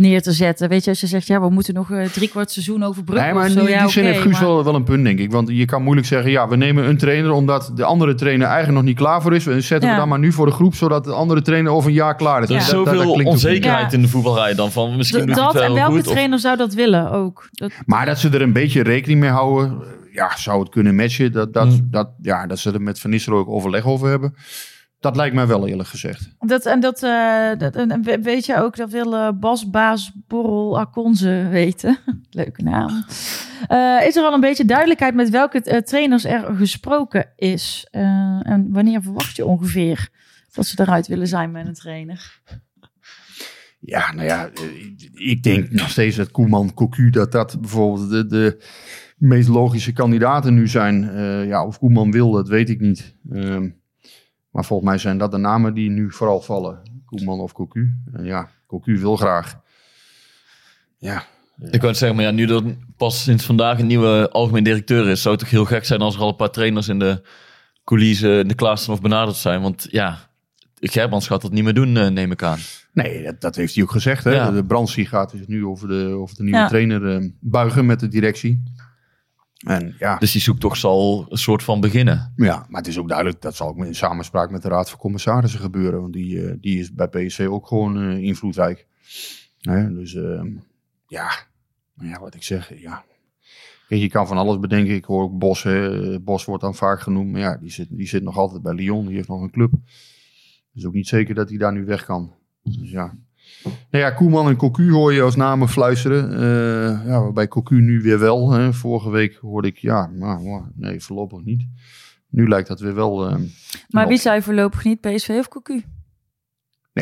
neer te zetten. Weet je, als je zegt, ja, we moeten nog eh, drie kwart seizoen overbruggen Nee, maar of in zo. die, ja, die zin heeft Guus maar- wel, wel een punt, denk ik. Want je kan moeilijk zeggen, ja, we nemen een trainer omdat de andere trainer eigenlijk nog niet klaar voor is. En zetten Ja. we dan maar nu voor de groep, zodat de andere trainer over een jaar klaar is. er is Dat- dat- dat zoveel onzekerheid Ja. in de voetbalrij dan van misschien dat het wel en welke goed. of- trainer zou dat willen ook? Dat, Maar dat ze er een beetje rekening mee houden, ja, zou het kunnen matchen. Dat, dat, Hmm. dat, ja, dat ze er met Van Nistelrooy ook overleg over hebben. Dat lijkt mij wel eerlijk gezegd. dat, en dat, eh, dat en weet je ook, dat wil eh, Bas Baas Borrel Akonze weten. Leuke naam. Eh, is er al een beetje duidelijkheid met welke trainers er gesproken is? En wanneer verwacht je ongeveer dat ze eruit willen zijn met een trainer? Ja, nou ja, ik- denk nog steeds dat Koeman, Cocu, dat dat bijvoorbeeld de, de meest logische kandidaten nu zijn. Ja, of Koeman wil, dat weet ik niet. Ehm, maar volgens mij zijn dat de namen die nu vooral vallen. Koeman of Cocu. En ja, Cocu wil graag. Ja, Ik wou het zeggen, maar ja, nu er pas sinds vandaag een nieuwe algemeen directeur is, zou het toch heel gek zijn als er al een paar trainers in de coulissen in de klas of benaderd zijn. Want ja, Gerbrands gaat dat niet meer doen, eh, neem ik aan. nee, dat, dat heeft hij ook gezegd. Hè? Ja. De Brandsie gaat dus nu over de, over de nieuwe Ja. trainer eh, buigen met de directie. En ja, Dus die zoektocht zal een soort van beginnen. Ja, maar het is ook duidelijk, dat zal ook in samenspraak met de Raad van Commissarissen gebeuren. Want die, eh, die is bij PSC ook gewoon eh, invloedrijk. Hè, dus ehm, ja, maar ja, wat ik zeg, ja. Kijk, je kan van alles bedenken. Ik hoor ook Bos, hè. Bos wordt dan vaak genoemd. Maar ja, die zit, die zit nog altijd bij Lyon. Die heeft nog een club. Dus ook niet zeker dat hij daar nu weg kan. Dus ja. Nou ja, Koeman en Cocu hoor je als namen fluisteren. Eh, ja, waarbij Cocu nu weer wel. Hè. Vorige week hoorde ik, ja, maar, maar, nee, voorlopig niet. Nu lijkt dat weer wel. eh, Maar wie zei voorlopig niet, PSV of Cocu?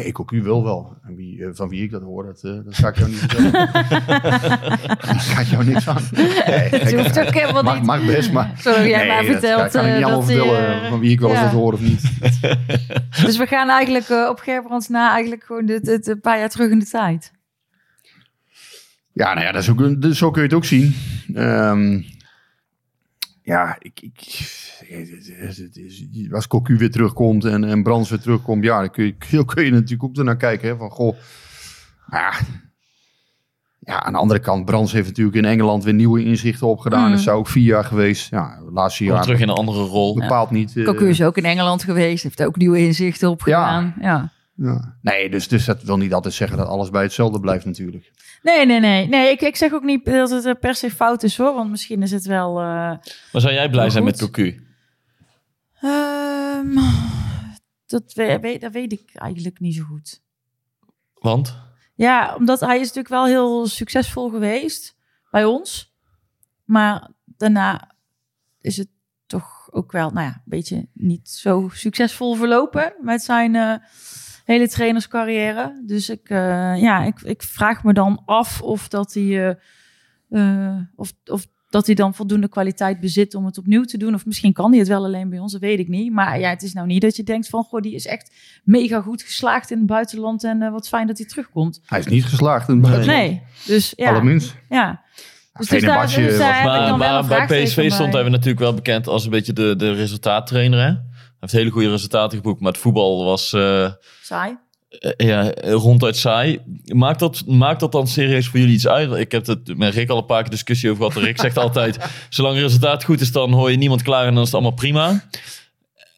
Nee, Cocu wil wel. En wie, eh, van wie ik dat hoor, dat, eh, dat ga ik jou niet vertellen. dat gaat jou niks aan. Nee, Je hoeft ook helemaal mag, niet. mag best, maar... Zolang jij nee, maar dat vertelt kan ik eh, niet allemaal dat hij, vertellen eh, van wie ik wel eens ja. wat hoor of niet. Dus we gaan eigenlijk eh, op Gerbrands na eigenlijk gewoon dit, dit, een paar jaar terug in de tijd. Ja, nou ja, dat is ook, een- zo kun je het ook zien. Ehm, ja, ik, ik, als Cocu weer terugkomt en, en Brands weer terugkomt, ja, dan kun je, kun je- kun je natuurlijk ook ernaar kijken. Hè, van, goh, ja, ja, aan de andere kant, Brands heeft natuurlijk in Engeland weer nieuwe inzichten opgedaan. Mm. Dat is zou ook vier jaar geweest. Ja, laatste jaar terug in een andere rol. bepaald niet. Cocu is ook in Engeland geweest, heeft ook nieuwe inzichten opgedaan. Ja. ja. Nee, dus, dus dat wil niet altijd zeggen dat alles bij hetzelfde blijft natuurlijk. Nee, nee, nee. nee ik, ik zeg ook niet dat het per se fout is hoor, want misschien is het wel... eh, Maar zou jij blij zijn met. Cocu? ehm, dat, we- weet, dat weet ik eigenlijk niet zo goed. Want? Ja, omdat hij is natuurlijk wel heel succesvol geweest bij ons. Maar daarna is het toch ook wel, nou ja, een beetje niet zo succesvol verlopen met zijn eh, hele trainerscarrière. Dus ik, eh, ja, ik, ik vraag me dan af of dat hij, eh, eh, of, of dat hij dan voldoende kwaliteit bezit om het opnieuw te doen. Of misschien kan hij het wel alleen bij ons, dat weet ik niet. Maar ja, het is nou niet dat je denkt van, goh, die is echt mega goed geslaagd in het buitenland en wat fijn dat hij terugkomt. Hij is niet geslaagd in het buitenland. Nee, dus ja. Allerminst. ja. Dus, dus daar, dus daar Maar, bij PSV stond hij natuurlijk wel bekend als een beetje de, de resultaattrainer. Hè? Heeft hele goede resultaten geboekt, maar het voetbal was eh, Saai. eh, ja, ronduit saai. Maakt dat, maakt dat dan serieus voor jullie iets uit? Ik heb het met Rick al een paar keer discussie over gehad. Rick zegt altijd, zolang het resultaat goed is, dan hoor je niemand klaar en dan is het allemaal prima.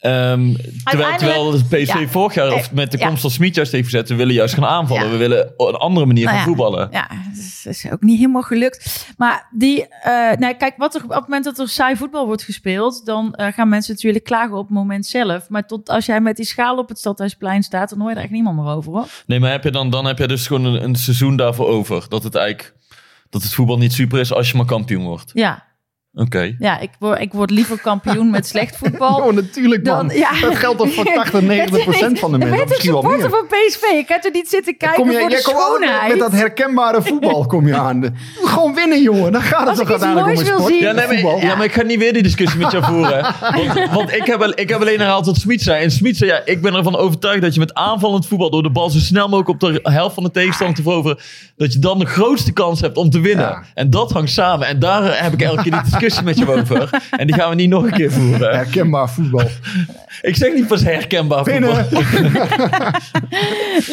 Ehm, terwijl, terwijl de PSV ja. vorig jaar, of Eh, met de ja. komst van Smit juist heeft gezet, we willen juist gaan aanvallen. Ja. We willen een andere manier Nou van ja, voetballen. Ja, dat is, dat is ook niet helemaal gelukt. Maar die, eh, nee, kijk, wat er, op het moment dat er saai voetbal wordt gespeeld, dan eh, gaan mensen natuurlijk klagen op het moment zelf. Maar tot als jij met die schaal op het Stadhuisplein staat, dan hoor je er echt niemand meer over hoor. Nee, maar heb je dan, dan heb je dus gewoon een, een seizoen daarvoor over. Dat het eigenlijk dat het voetbal niet super is als je maar kampioen wordt. Ja, Oké. ja ik, word, ik word liever kampioen met slecht voetbal. Oh, natuurlijk man. Dan- ja. Dat geldt toch voor 80, 90 procent van de Je mensen. Misschien wel supporter meer. van PSV. Ik heb er niet zitten kijken Kom je, voor de jij altijd schoonheid. met dat herkenbare voetbal kom je aan. De- Gewoon winnen, jongen. Dan gaat het toch uiteindelijk om sport. zien- Ja, nee, maar, ja, maar ik ga niet weer die discussie met jou voeren. Want, want ik, heb, ik heb alleen herhaald wat Smit zei. En Smit zei, ja, ik ben ervan overtuigd dat je met aanvallend voetbal... door de bal zo snel mogelijk op de helft van de tegenstander te veroveren... dat je dan de grootste kans hebt om te winnen. Ja. En dat hangt samen. En daar heb ik elke keer die discussie met je over. En die gaan we niet nog een keer voeren. Herkenbaar voetbal. Ik zeg niet pas herkenbaar voetbal.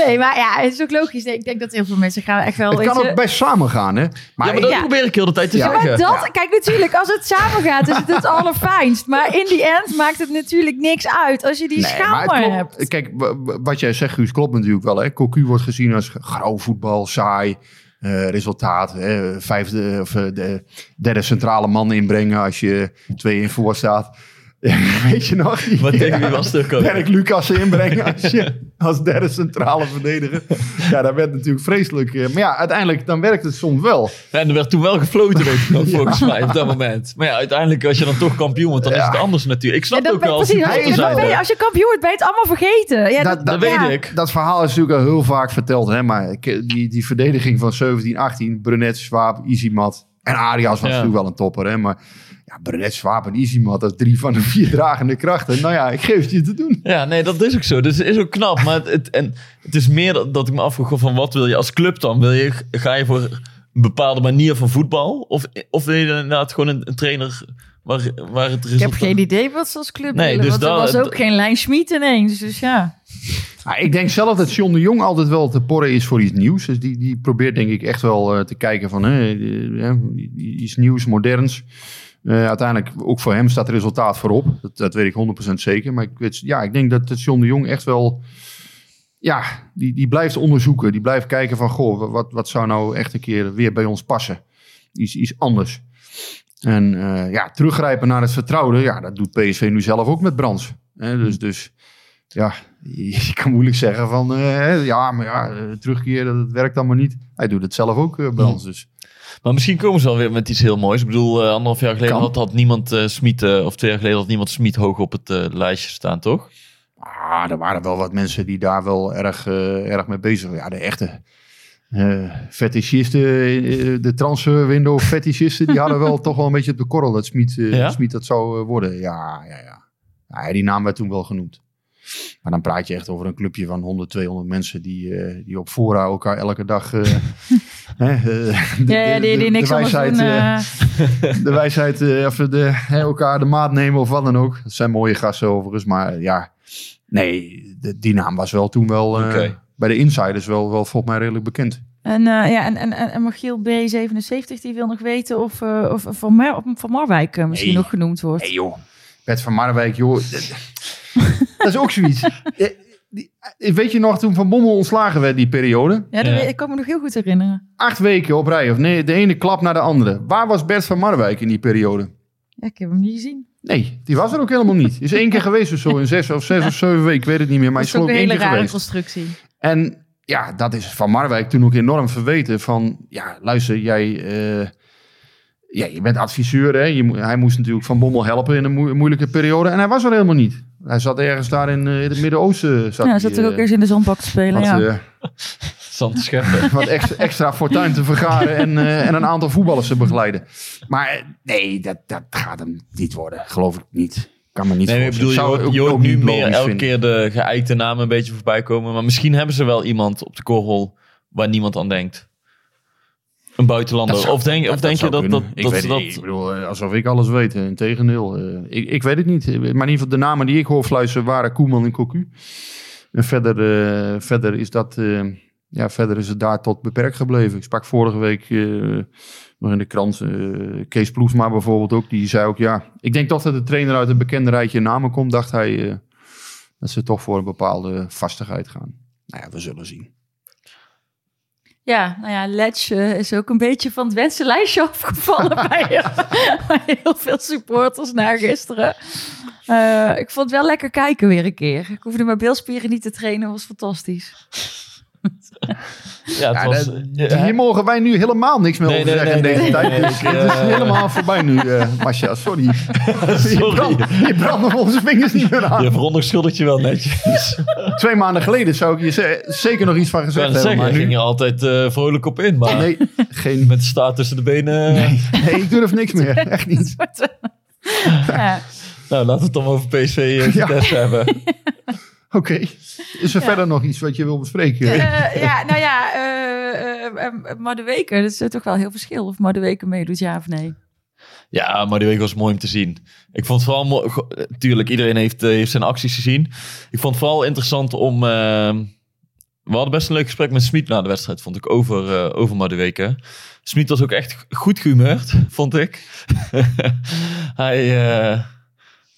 Nee, maar ja, het is ook logisch. Nee, Ik denk dat heel veel mensen gaan echt wel... Het kan je- ook best samen gaan, hè? Ja, maar dat Ja. probeer ik heel de tijd te Ja, zeggen. Maar dat, kijk natuurlijk, als het samen gaat, is het het allerfijnst. Maar in die end maakt het natuurlijk niks uit als je die Nee, schaal maar het maar klopt. hebt. Kijk, wat jij zegt, Guus, klopt natuurlijk wel. Hè? Cocu wordt gezien als grauw voetbal, saai. Eh, resultaat, hè? vijfde of eh, de derde centrale man inbrengen als je twee in voor staat. Weet je nog? Wat tegen wie was het ook? Dirk Lucas inbrengen als, je, als derde centrale verdediger. Ja, dat werd natuurlijk vreselijk. eh, Maar ja, uiteindelijk dan werkt het soms wel. En er werd toen wel gefloten, nog, volgens mij, op dat moment. Maar ja, uiteindelijk, als je dan toch kampioen wordt, dan is het anders natuurlijk. Ik snap Ja, dat ook ben- wel. precies, als, je, hij dan is ben je, er. als je kampioen wordt, ben je het allemaal vergeten. Ja, Dat- Dat ja. weet ik. Dat verhaal is natuurlijk al heel vaak verteld. Hè? Maar ik- die, die verdediging van 17, 18, Brunet, Swaap, Izimat en Arias was Ja. natuurlijk wel een topper. Hè? Maar ja, Brunet, Swaap en dat is drie van de vier dragende krachten. Nou ja, ik geef het je te doen. Ja, nee, dat is ook zo. Dus het is ook knap. Maar het, het, en het is meer dat, dat ik me afvroeg van wat wil je als club dan? Wil je, ga je voor een bepaalde manier van voetbal? Of, of wil je inderdaad gewoon een, een trainer waar, waar het Ik resultaat... heb geen idee wat ze als club Nee, willen. dus want er dat- was ook dat- geen Lijn Schmid ineens. Dus ja. Ja, ik denk zelf dat John de Jong altijd wel te porren is voor iets nieuws. Dus die, die probeert denk ik echt wel eh, te kijken van hè, eh, iets nieuws, moderns. Eh, uiteindelijk, ook voor hem staat het resultaat voorop. Dat, dat weet ik 100% zeker. Maar ik, weet, ja, ik denk dat John de Jong echt wel... Ja, die, die blijft onderzoeken. Die blijft kijken van, goh, wat, wat zou nou echt een keer weer bij ons passen? Iets, iets anders. En eh, ja, teruggrijpen naar het vertrouwde. Ja, dat doet PSV nu zelf ook met Brands. Hè, dus, dus ja, je kan moeilijk zeggen van... eh, ja, maar ja, terugkeren, dat werkt allemaal niet. Hij doet het zelf ook, Brands. Dus Maar misschien komen ze wel weer met iets heel moois. Ik bedoel, eh, anderhalf jaar geleden had, had niemand Smit, eh, of twee jaar geleden had niemand Smit hoog op het lijstje staan, toch? Ah, er waren wel wat mensen die daar wel erg, erg mee bezig waren. Ja, de echte fetischisten, eh, de transferwindow fetischisten, die hadden wel toch wel een beetje op de korrel dat Smit, Ja? Dat zou worden. Ja, ja, ja. ja, die naam werd toen wel genoemd. Maar dan praat je echt over een clubje van 100, 200 mensen die, die op fora elkaar elke dag... de- Ja, die, de- die de niks anders wijsheid, doen. eh, eh, de wijsheid, eh, of de, hè, elkaar de maat nemen of wat dan ook. Dat zijn mooie gasten overigens, maar ja, nee, de, die naam was wel toen wel eh, bij de insiders wel, wel volgens mij redelijk bekend. En, eh, ja, en, en, en en Michiel B77 die wil nog weten of, eh, of Van, Mar van Marwijk eh, misschien Nee. nog genoemd wordt. Nee joh, Bert van Marwijk joh, dat, dat is ook zoiets. Die- eh, Weet je nog toen Van Bommel ontslagen werd die periode? Ja, dat Ja. weet- ik kan me nog heel goed herinneren. Acht weken op rij, of nee, de ene klap naar de andere. Waar was Bert van Marwijk in die periode? Ja, ik heb hem niet gezien. Nee, die was er ook helemaal niet. Is één keer geweest of zo, in zes of zes of zeven weken, ik weet het niet meer. Maar Dat hij is ook een hele keer rare geweest. constructie. En ja, dat is van Marwijk toen ook enorm verweten. Van, ja, luister, jij... eh, ja, je bent adviseur, hè. Je, hij moest natuurlijk Van Bommel helpen in een moe- moeilijke periode. En hij was er helemaal niet. Hij zat ergens daar in, eh, in het Midden-Oosten. Zat Ja, hij, zat er ook eh, eens in de zandbak te spelen. wat, ja. eh, Zand te scheppen. wat extra, extra fortuin te vergaren en, eh, en een aantal voetballers te begeleiden. Maar nee, dat, dat gaat hem niet worden. Geloof ik niet. Kan me niet Nee, maar ik bedoel, je Zou hoort, ook- je hoort ook nu meer elke vinden. keer de geëikte namen een beetje voorbij komen. Maar misschien hebben ze wel iemand op de korrel waar niemand aan denkt. Een buitenlander. Dat zou- of denk, of dat denk je zou dat, dat, ik dat weet dat... niet. Ik bedoel, eh, alsof ik alles weet. eh, Integendeel. eh, ik, ik weet het niet. Maar in ieder geval de namen die ik hoor fluisteren waren Koeman en Cocu. En verder, verder is dat... ja, verder is het daar tot beperkt gebleven. Ik sprak vorige week nog in de krant Kees Ploesma bijvoorbeeld ook. Die zei ook, ja, ik denk toch dat de trainer uit een bekende rijtje namen komt. Dacht hij dat ze toch voor een bepaalde vastigheid gaan. Nou ja, we zullen zien. Ja, nou ja, eh, is ook een beetje van het wensenlijstje afgevallen bij, bij heel veel supporters na gisteren. Eh, ik vond het wel lekker kijken weer een keer. Ik hoefde mijn beelspieren niet te trainen, was fantastisch. Ja, het Ja, was, dat- ja, hier mogen wij nu helemaal niks meer Nee, over nee, zeggen nee, in deze nee, tijd. nee, dus ik, het is eh, helemaal voorbij nu, eh Masja. Sorry. Je Sorry. brandt, je brandt nog onze vingers niet meer aan. Je veronderschuldigt je wel netjes. Twee maanden geleden zou ik je ze- zeker nog iets van gezegd hebben. zeggen, Maar ging nu, je altijd eh, vrolijk op in. Maar nee, geen, met staart tussen de benen. nee, nee, ik durf niks meer. Echt niet. Ja. Nou, laten we het dan over PSV uh, Ja. Hebben. Oké. Is er verder nog iets wat je wil bespreken? Eh, ja, nou ja, eh eh, eh, Madueke, dat is toch wel heel verschil of Madueke meedoet, ja of nee. Ja, maar die week was mooi om te zien. Ik vond het vooral mooi. Tuurlijk, iedereen heeft, heeft zijn acties gezien. Ik vond het vooral interessant om. we hadden best een leuk gesprek met Smit na de wedstrijd, vond ik, over, eh over. Smit was ook echt goed gehumeurd, vond ik. hij, eh,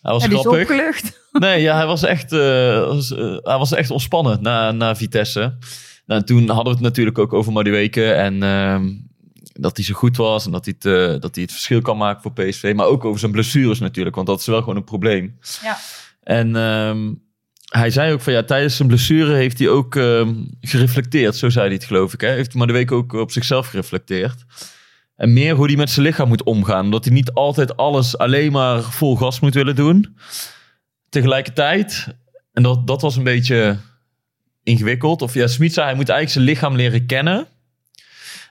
hij was Ja, grappig. opgelucht. Nee, ja, hij was echt, eh, was, eh, hij was echt ontspannen na, na Vitesse. Nou, toen hadden we het natuurlijk ook over Madueke en ehm, dat hij zo goed was en dat hij, het, eh, dat hij het verschil kan maken voor PSV. Maar ook over zijn blessures natuurlijk, want dat is wel gewoon een probleem. Ja. En ehm, hij zei ook van ja, tijdens zijn blessure heeft hij ook ehm, gereflecteerd. Zo zei hij het geloof ik. Hè? Heeft Madueke ook op zichzelf gereflecteerd. En meer hoe hij met zijn lichaam moet omgaan. Omdat hij niet altijd alles alleen maar vol gas moet willen doen. Tegelijkertijd, en dat, dat was een beetje ingewikkeld. Of ja, Smit zei hij moet eigenlijk zijn lichaam leren kennen.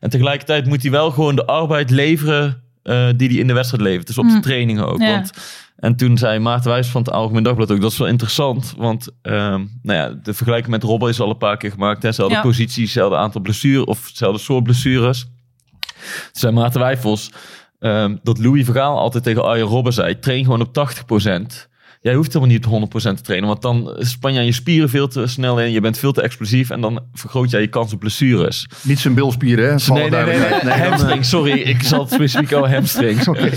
En tegelijkertijd moet hij wel gewoon de arbeid leveren eh, die hij in de wedstrijd levert. Dus op de Mm. trainingen ook. Ja. Want, en toen zei Maarten Wijs van het Algemeen Dagblad ook, dat is wel interessant. Want ehm, nou ja, de vergelijking met Robben is al een paar keer gemaakt. hè. Dezelfde Ja. positie, hetzelfde aantal blessures of hetzelfde soort blessures. Toen zei Maarten Wijfels ehm, dat Louis Vergaal altijd tegen Arjen Robben zei, train gewoon op 80%. Jij hoeft helemaal niet op 100% te trainen, want dan span je aan je spieren veel te snel in. Je bent veel te explosief en dan vergroot jij je kans op blessures. Niet zijn bilspieren, hè? Nee, nee, nee, nee, dan, hamstring. Sorry, ik zal het specifiek over hamstrings. Oké.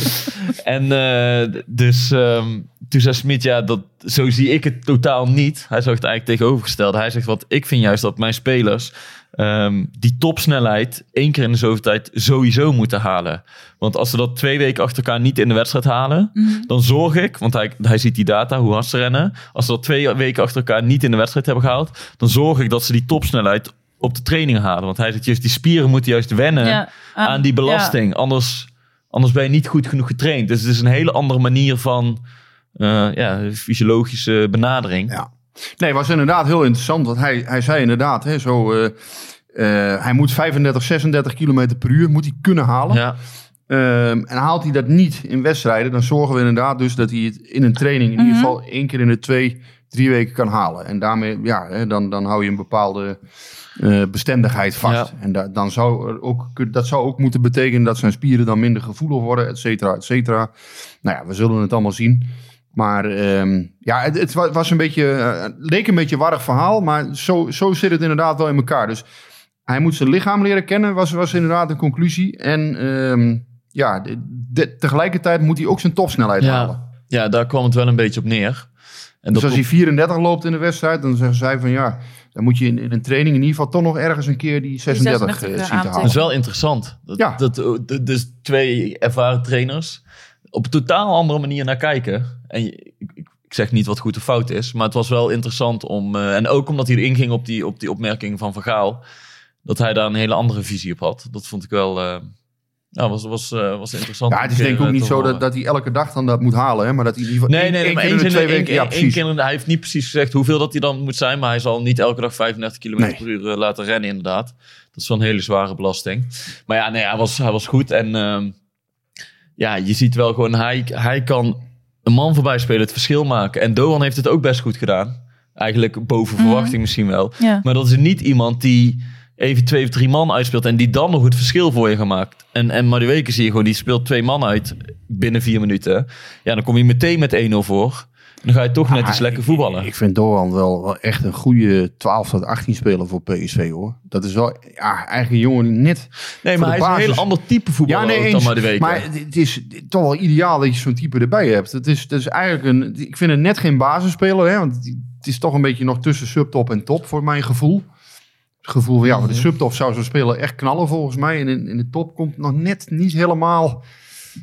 En eh, dus ehm, toen zei Smit, ja, dat, zo zie ik het totaal niet. Hij zag het eigenlijk tegenovergesteld. Hij zegt, wat ik vind juist dat mijn spelers ehm, die topsnelheid één keer in de zoveel tijd sowieso moeten halen. Want als ze dat twee weken achter elkaar niet in de wedstrijd halen, dan zorg ik, want hij, hij ziet die data, hoe hard ze rennen. Als ze dat twee weken achter elkaar niet in de wedstrijd hebben gehaald, dan zorg ik dat ze die topsnelheid op de training halen. Want hij zegt juist, die spieren moeten juist wennen Ja, aan die belasting. Anders, anders ben je niet goed genoeg getraind. Dus het is een hele andere manier van eh, ja, fysiologische benadering. Ja. Nee, was inderdaad heel interessant. Want hij, hij zei inderdaad, hè, zo, eh, eh, hij moet 35, 36 kilometer per uur moet hij kunnen halen. Ja, Ehm, en haalt hij dat niet in wedstrijden, dan zorgen we inderdaad dus dat hij het in een training in ieder geval één keer in de twee, drie weken kan halen. En daarmee, ja, hè, dan, dan hou je een bepaalde eh, bestendigheid vast. Ja. En da- dan zou er ook, dat zou ook moeten betekenen dat zijn spieren dan minder gevoelig worden, et cetera, et cetera. Nou ja, we zullen het allemaal zien. Maar ehm, ja, het, het wa- was een beetje, eh, het leek een beetje een warrig verhaal, maar zo, zo zit het inderdaad wel in elkaar. Dus hij moet zijn lichaam leren kennen, was, was inderdaad een conclusie. En ehm, ja, de- de- tegelijkertijd moet hij ook zijn topsnelheid halen. ja. daar kwam het wel een beetje op neer. En Dus als hij 34 loopt in de wedstrijd, dan zeggen zij van ja, dan moet je in, in een training in ieder geval toch nog ergens een keer die 36 eh, 36 zien te aantikken. Dat is halen. wel interessant. Dat, Ja. dat, dat- dus twee ervaren trainers op een totaal andere manier naar kijken. En je- ik, ik zeg niet wat goed of fout is, maar het was wel interessant om... eh, en ook omdat hij erin ging op die, op die opmerking van Van Gaal, dat hij daar een hele andere visie op had. Dat vond ik wel... nou, was, was, eh, was interessant. Ja, het is denk ik ook niet zo dat, dat hij elke dag dan dat moet halen, hè? maar dat hij in ieder geval Nee, nee, één maar keer in twee één, weken. Ja, één precies. keer Hij heeft niet precies gezegd hoeveel dat hij dan moet zijn, maar hij zal niet elke dag 35 km Nee. per uur laten rennen, inderdaad. Dat is wel een hele zware belasting. Maar ja, nee, hij, was, hij was goed. En ehm, ja, je ziet wel gewoon, hij, hij kan een man voorbij spelen, het verschil maken. En Doan heeft het ook best goed gedaan. Eigenlijk boven verwachting misschien wel. Ja. Maar dat is niet iemand die even twee of drie man uitspeelt en die dan nog het verschil voor je gemaakt. En, en Madueke zie je gewoon, die speelt twee man uit binnen vier minuten. Ja, dan kom je meteen met 1-0 voor. Dan ga je toch net Ah, iets lekker ik- voetballen. Ik vind Doan wel, wel echt een goede 12 tot 18 speler voor PSV hoor. Dat is wel ja, eigenlijk een jongen die net. nee, maar hij is een heel ander type voetballer Ja, nee, eens. dan maar de week. Maar het is toch wel ideaal dat je zo'n type erbij hebt. Het is, het is eigenlijk een. Ik vind het net geen basisspeler, hè, want het is toch een beetje nog tussen subtop en top voor mijn gevoel. Het gevoel van ja, voor de Mhm. subtop zou zo'n speler echt knallen volgens mij. En in, in de top komt nog net niet helemaal.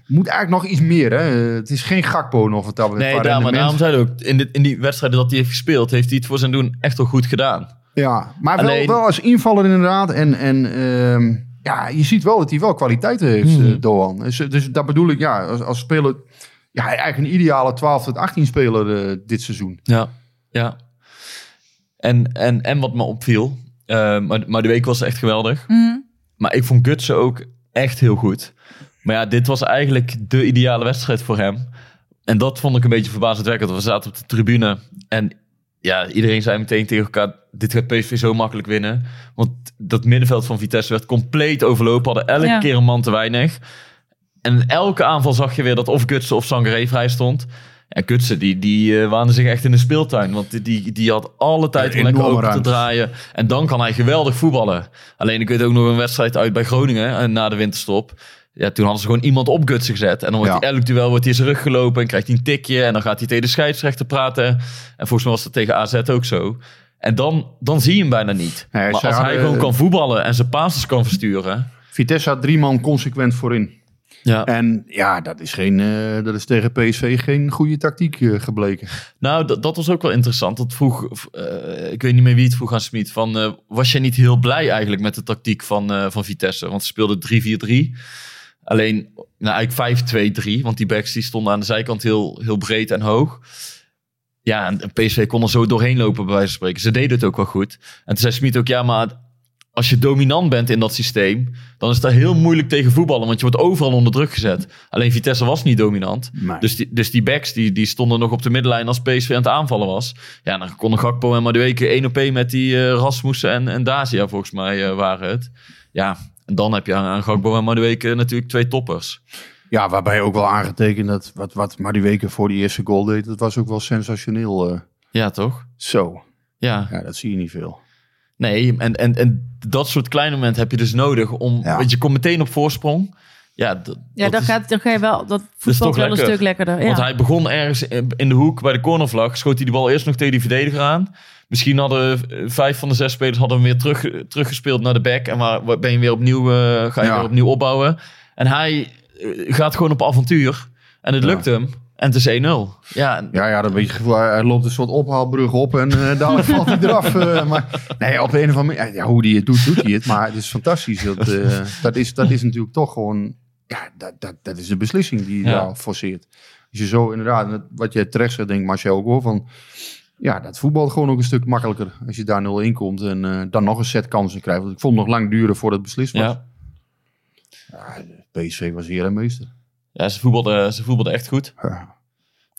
Moet eigenlijk nog iets meer. Hè? Het is geen Gakpo nog wat dat nee, daar, maar daarom zei hij ook, in, dit, in die wedstrijden dat hij heeft gespeeld, heeft hij het voor zijn doen echt wel goed gedaan. Ja, maar Alleen- wel, wel als invaller inderdaad. En, en ehm, ja, je ziet wel dat hij wel kwaliteiten heeft, Mhm. eh, Doan. Dus, dus dat bedoel ik, ja, als, als speler... Ja, eigenlijk een ideale 12 tot 18 speler eh, dit seizoen. Ja, ja. En, en, en wat me opviel, eh, maar, maar de week was echt geweldig. Mhm. Maar ik vond Gutsen ook echt heel goed. Maar ja, dit was eigenlijk de ideale wedstrijd voor hem. En dat vond ik een beetje verbazendwekkend. We zaten op de tribune en ja, iedereen zei meteen tegen elkaar... dit gaat PSV zo makkelijk winnen. Want dat middenveld van Vitesse werd compleet overlopen. Hadden elke Ja. keer een man te weinig. En elke aanval zag je weer dat of Gutsen of Sangaré vrij stond. En Gutsen, die, die eh, waande zich echt in de speeltuin. Want die- die, die had alle tijd om Een lekker open te draaien. En dan kan hij geweldig voetballen. Alleen ik weet ook nog een wedstrijd uit bij Groningen en na de winterstop. Ja, toen hadden ze gewoon iemand op Gutsen gezet. En dan wordt Ja. hij elk duel wordt hij zijn rug gelopen en krijgt hij een tikje. En dan gaat hij tegen de scheidsrechter praten. En volgens mij was dat tegen AZ ook zo. En dan, dan zie je hem bijna niet. Nee, maar als hij gewoon kan voetballen en zijn passes kan versturen. Vitesse had drie man consequent voorin. Ja. En ja, dat is, geen, eh, dat is tegen PSV geen goede tactiek eh, gebleken. Nou, dat, dat was ook wel interessant. Dat vroeg, eh, ik weet niet meer wie het vroeg aan Smit. Van, was je niet heel blij eigenlijk met de tactiek van, eh, van Vitesse? Want ze speelden 3-4-3. Alleen, nou eigenlijk 5-2-3. Want die backs die stonden aan de zijkant heel, heel breed en hoog. Ja, en PSV kon er zo doorheen lopen bij wijze van spreken. Ze deden het ook wel goed. En toen zei Smit ook, ja, maar als je dominant bent in dat systeem, dan is dat heel moeilijk tegen voetballen, want je wordt overal onder druk gezet. Alleen Vitesse was niet dominant. Nee. Dus die, dus die backs die, die stonden nog op de middenlijn als PSV aan het aanvallen was. Ja, dan konden Gakpo en Madueke één op één met die eh, Rasmussen en, en Dacia volgens mij eh, waren het. Ja, en dan heb je aan, aan Gakpo en Madueke natuurlijk twee toppers. Ja, waarbij ook wel aangetekend dat wat, wat maar die weken voor die eerste goal deed, dat was ook wel sensationeel. eh. Ja, toch? zo, Ja. ja, dat zie je niet veel. Nee, en, en, en dat soort kleine momenten heb je dus nodig om... Ja. Want je komt meteen op voorsprong. Ja, d- Ja, dat dan, is- gaat, dan ga je wel, dat voetbal wel een lekker. stuk lekkerder. Ja. Want hij begon ergens in in de hoek bij de cornervlag. Schoot hij de bal eerst nog tegen die verdediger aan. Misschien hadden eh, vijf van de zes spelers hadden hem weer terug, teruggespeeld naar de back. En waar, ben je weer opnieuw, eh, ga je Ja. weer opnieuw opbouwen. En hij eh, gaat gewoon op avontuur. En het Ja. lukt hem. En het is 1-0. Ja, Ja, ja, dat beetje gevoel. Hij loopt een soort ophaalbrug op en eh daar valt hij eraf. eh, maar nee, op de een of andere manier, ja, hoe hij het doet, doet hij het. Maar het is fantastisch. Dat, eh, dat, is, dat is natuurlijk toch gewoon, ja, dat, dat, dat is de beslissing die je Ja. daar forceert. Als je zo inderdaad, wat jij terecht zegt, denk Marcel ook hoor, van ja, dat voetbalt gewoon ook een stuk makkelijker. Als je daar 0-1 komt en eh, dan nog een set kansen krijgt. Want ik vond het nog lang duren voordat het beslist was. ja. Ja, PSV was hier en meester. ja ze, voetbalden, ze voetbalden echt goed. Ja.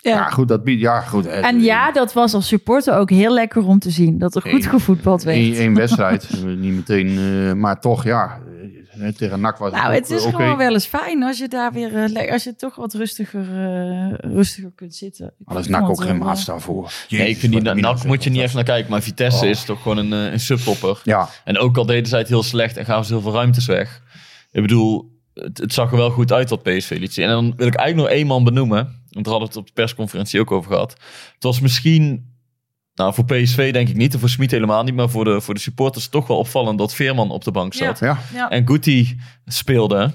Ja. Ja, goed, dat biedt, ja, goed. eh, En ja, dat was als supporter ook heel lekker om te zien. Dat er goed Eén- gevoetbald werd. Eén, één wedstrijd, eh, niet meteen, eh, maar toch, ja, eh, tegen NAC was Nou, ook, het is gewoon wel eens fijn als je daar weer, eh, als je toch wat rustiger, eh, rustiger kunt zitten. Vond NAC ook geen eh, maatstaf voor. nee, ik vind die NAC moet je niet even naar kijken. Maar Vitesse Oh. is toch gewoon een, een subtopper. Ja, En ook al deden zij het heel slecht en gaven ze heel veel ruimtes weg. Ik bedoel, het, het zag er wel goed uit wat PSV liet zien. En dan wil ik eigenlijk nog één man benoemen. Want daar hadden we het op de persconferentie ook over gehad. Het was misschien, nou voor PSV denk ik niet. En voor Smit helemaal niet. Maar voor de, voor de supporters toch wel opvallend dat Veerman op de bank zat. ja. Ja. En Guti speelde.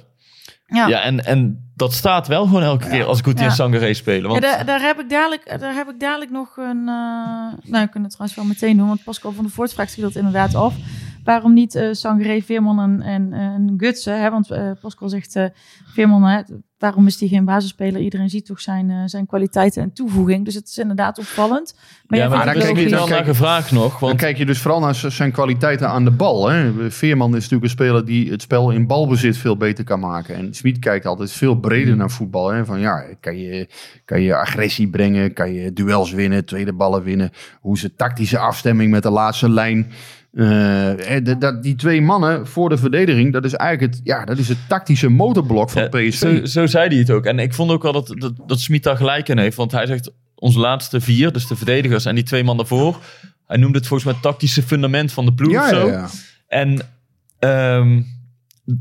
Ja. Ja, en, en dat staat wel gewoon elke keer als Guti Ja. en Sangaré spelen. Ja, Want, daar, daar, heb ik dadelijk, daar heb ik dadelijk nog een... eh, nou, we kunnen het trouwens wel meteen doen, want Pascal van der Voort vraagt zich dat inderdaad af. Waarom niet eh Sangaré, Veerman en, en, en Gutsen? Hè? Want eh, Pascal zegt, eh, Veerman, hè, waarom is hij geen basisspeler? Iedereen ziet toch zijn, eh, zijn kwaliteiten en toevoeging. Dus het is inderdaad opvallend. Maar ja, maar daar kijk logisch. wel naar gevraagd nog. Dan Want kijk je dus vooral naar zijn kwaliteiten aan de bal. Hè. Veerman is natuurlijk een speler die het spel in balbezit veel beter kan maken. En Smit kijkt altijd veel breder naar voetbal. Hè. Van ja, kan je, kan je agressie brengen? Kan je duels winnen? Tweede ballen winnen? Hoe is de tactische afstemming met de laatste lijn? Eh, eh, dat- die twee mannen voor de verdediging, dat is eigenlijk het, ja, dat is het tactische motorblok van Ja, PSV. Zo, zo zei hij het ook. En ik vond ook wel dat, dat, dat Smit daar gelijk in heeft. Want hij zegt, onze laatste vier, dus de verdedigers en die twee man daarvoor. Hij noemde het volgens mij het tactische fundament van de ploeg Ja, zo. ja, ja. En ehm,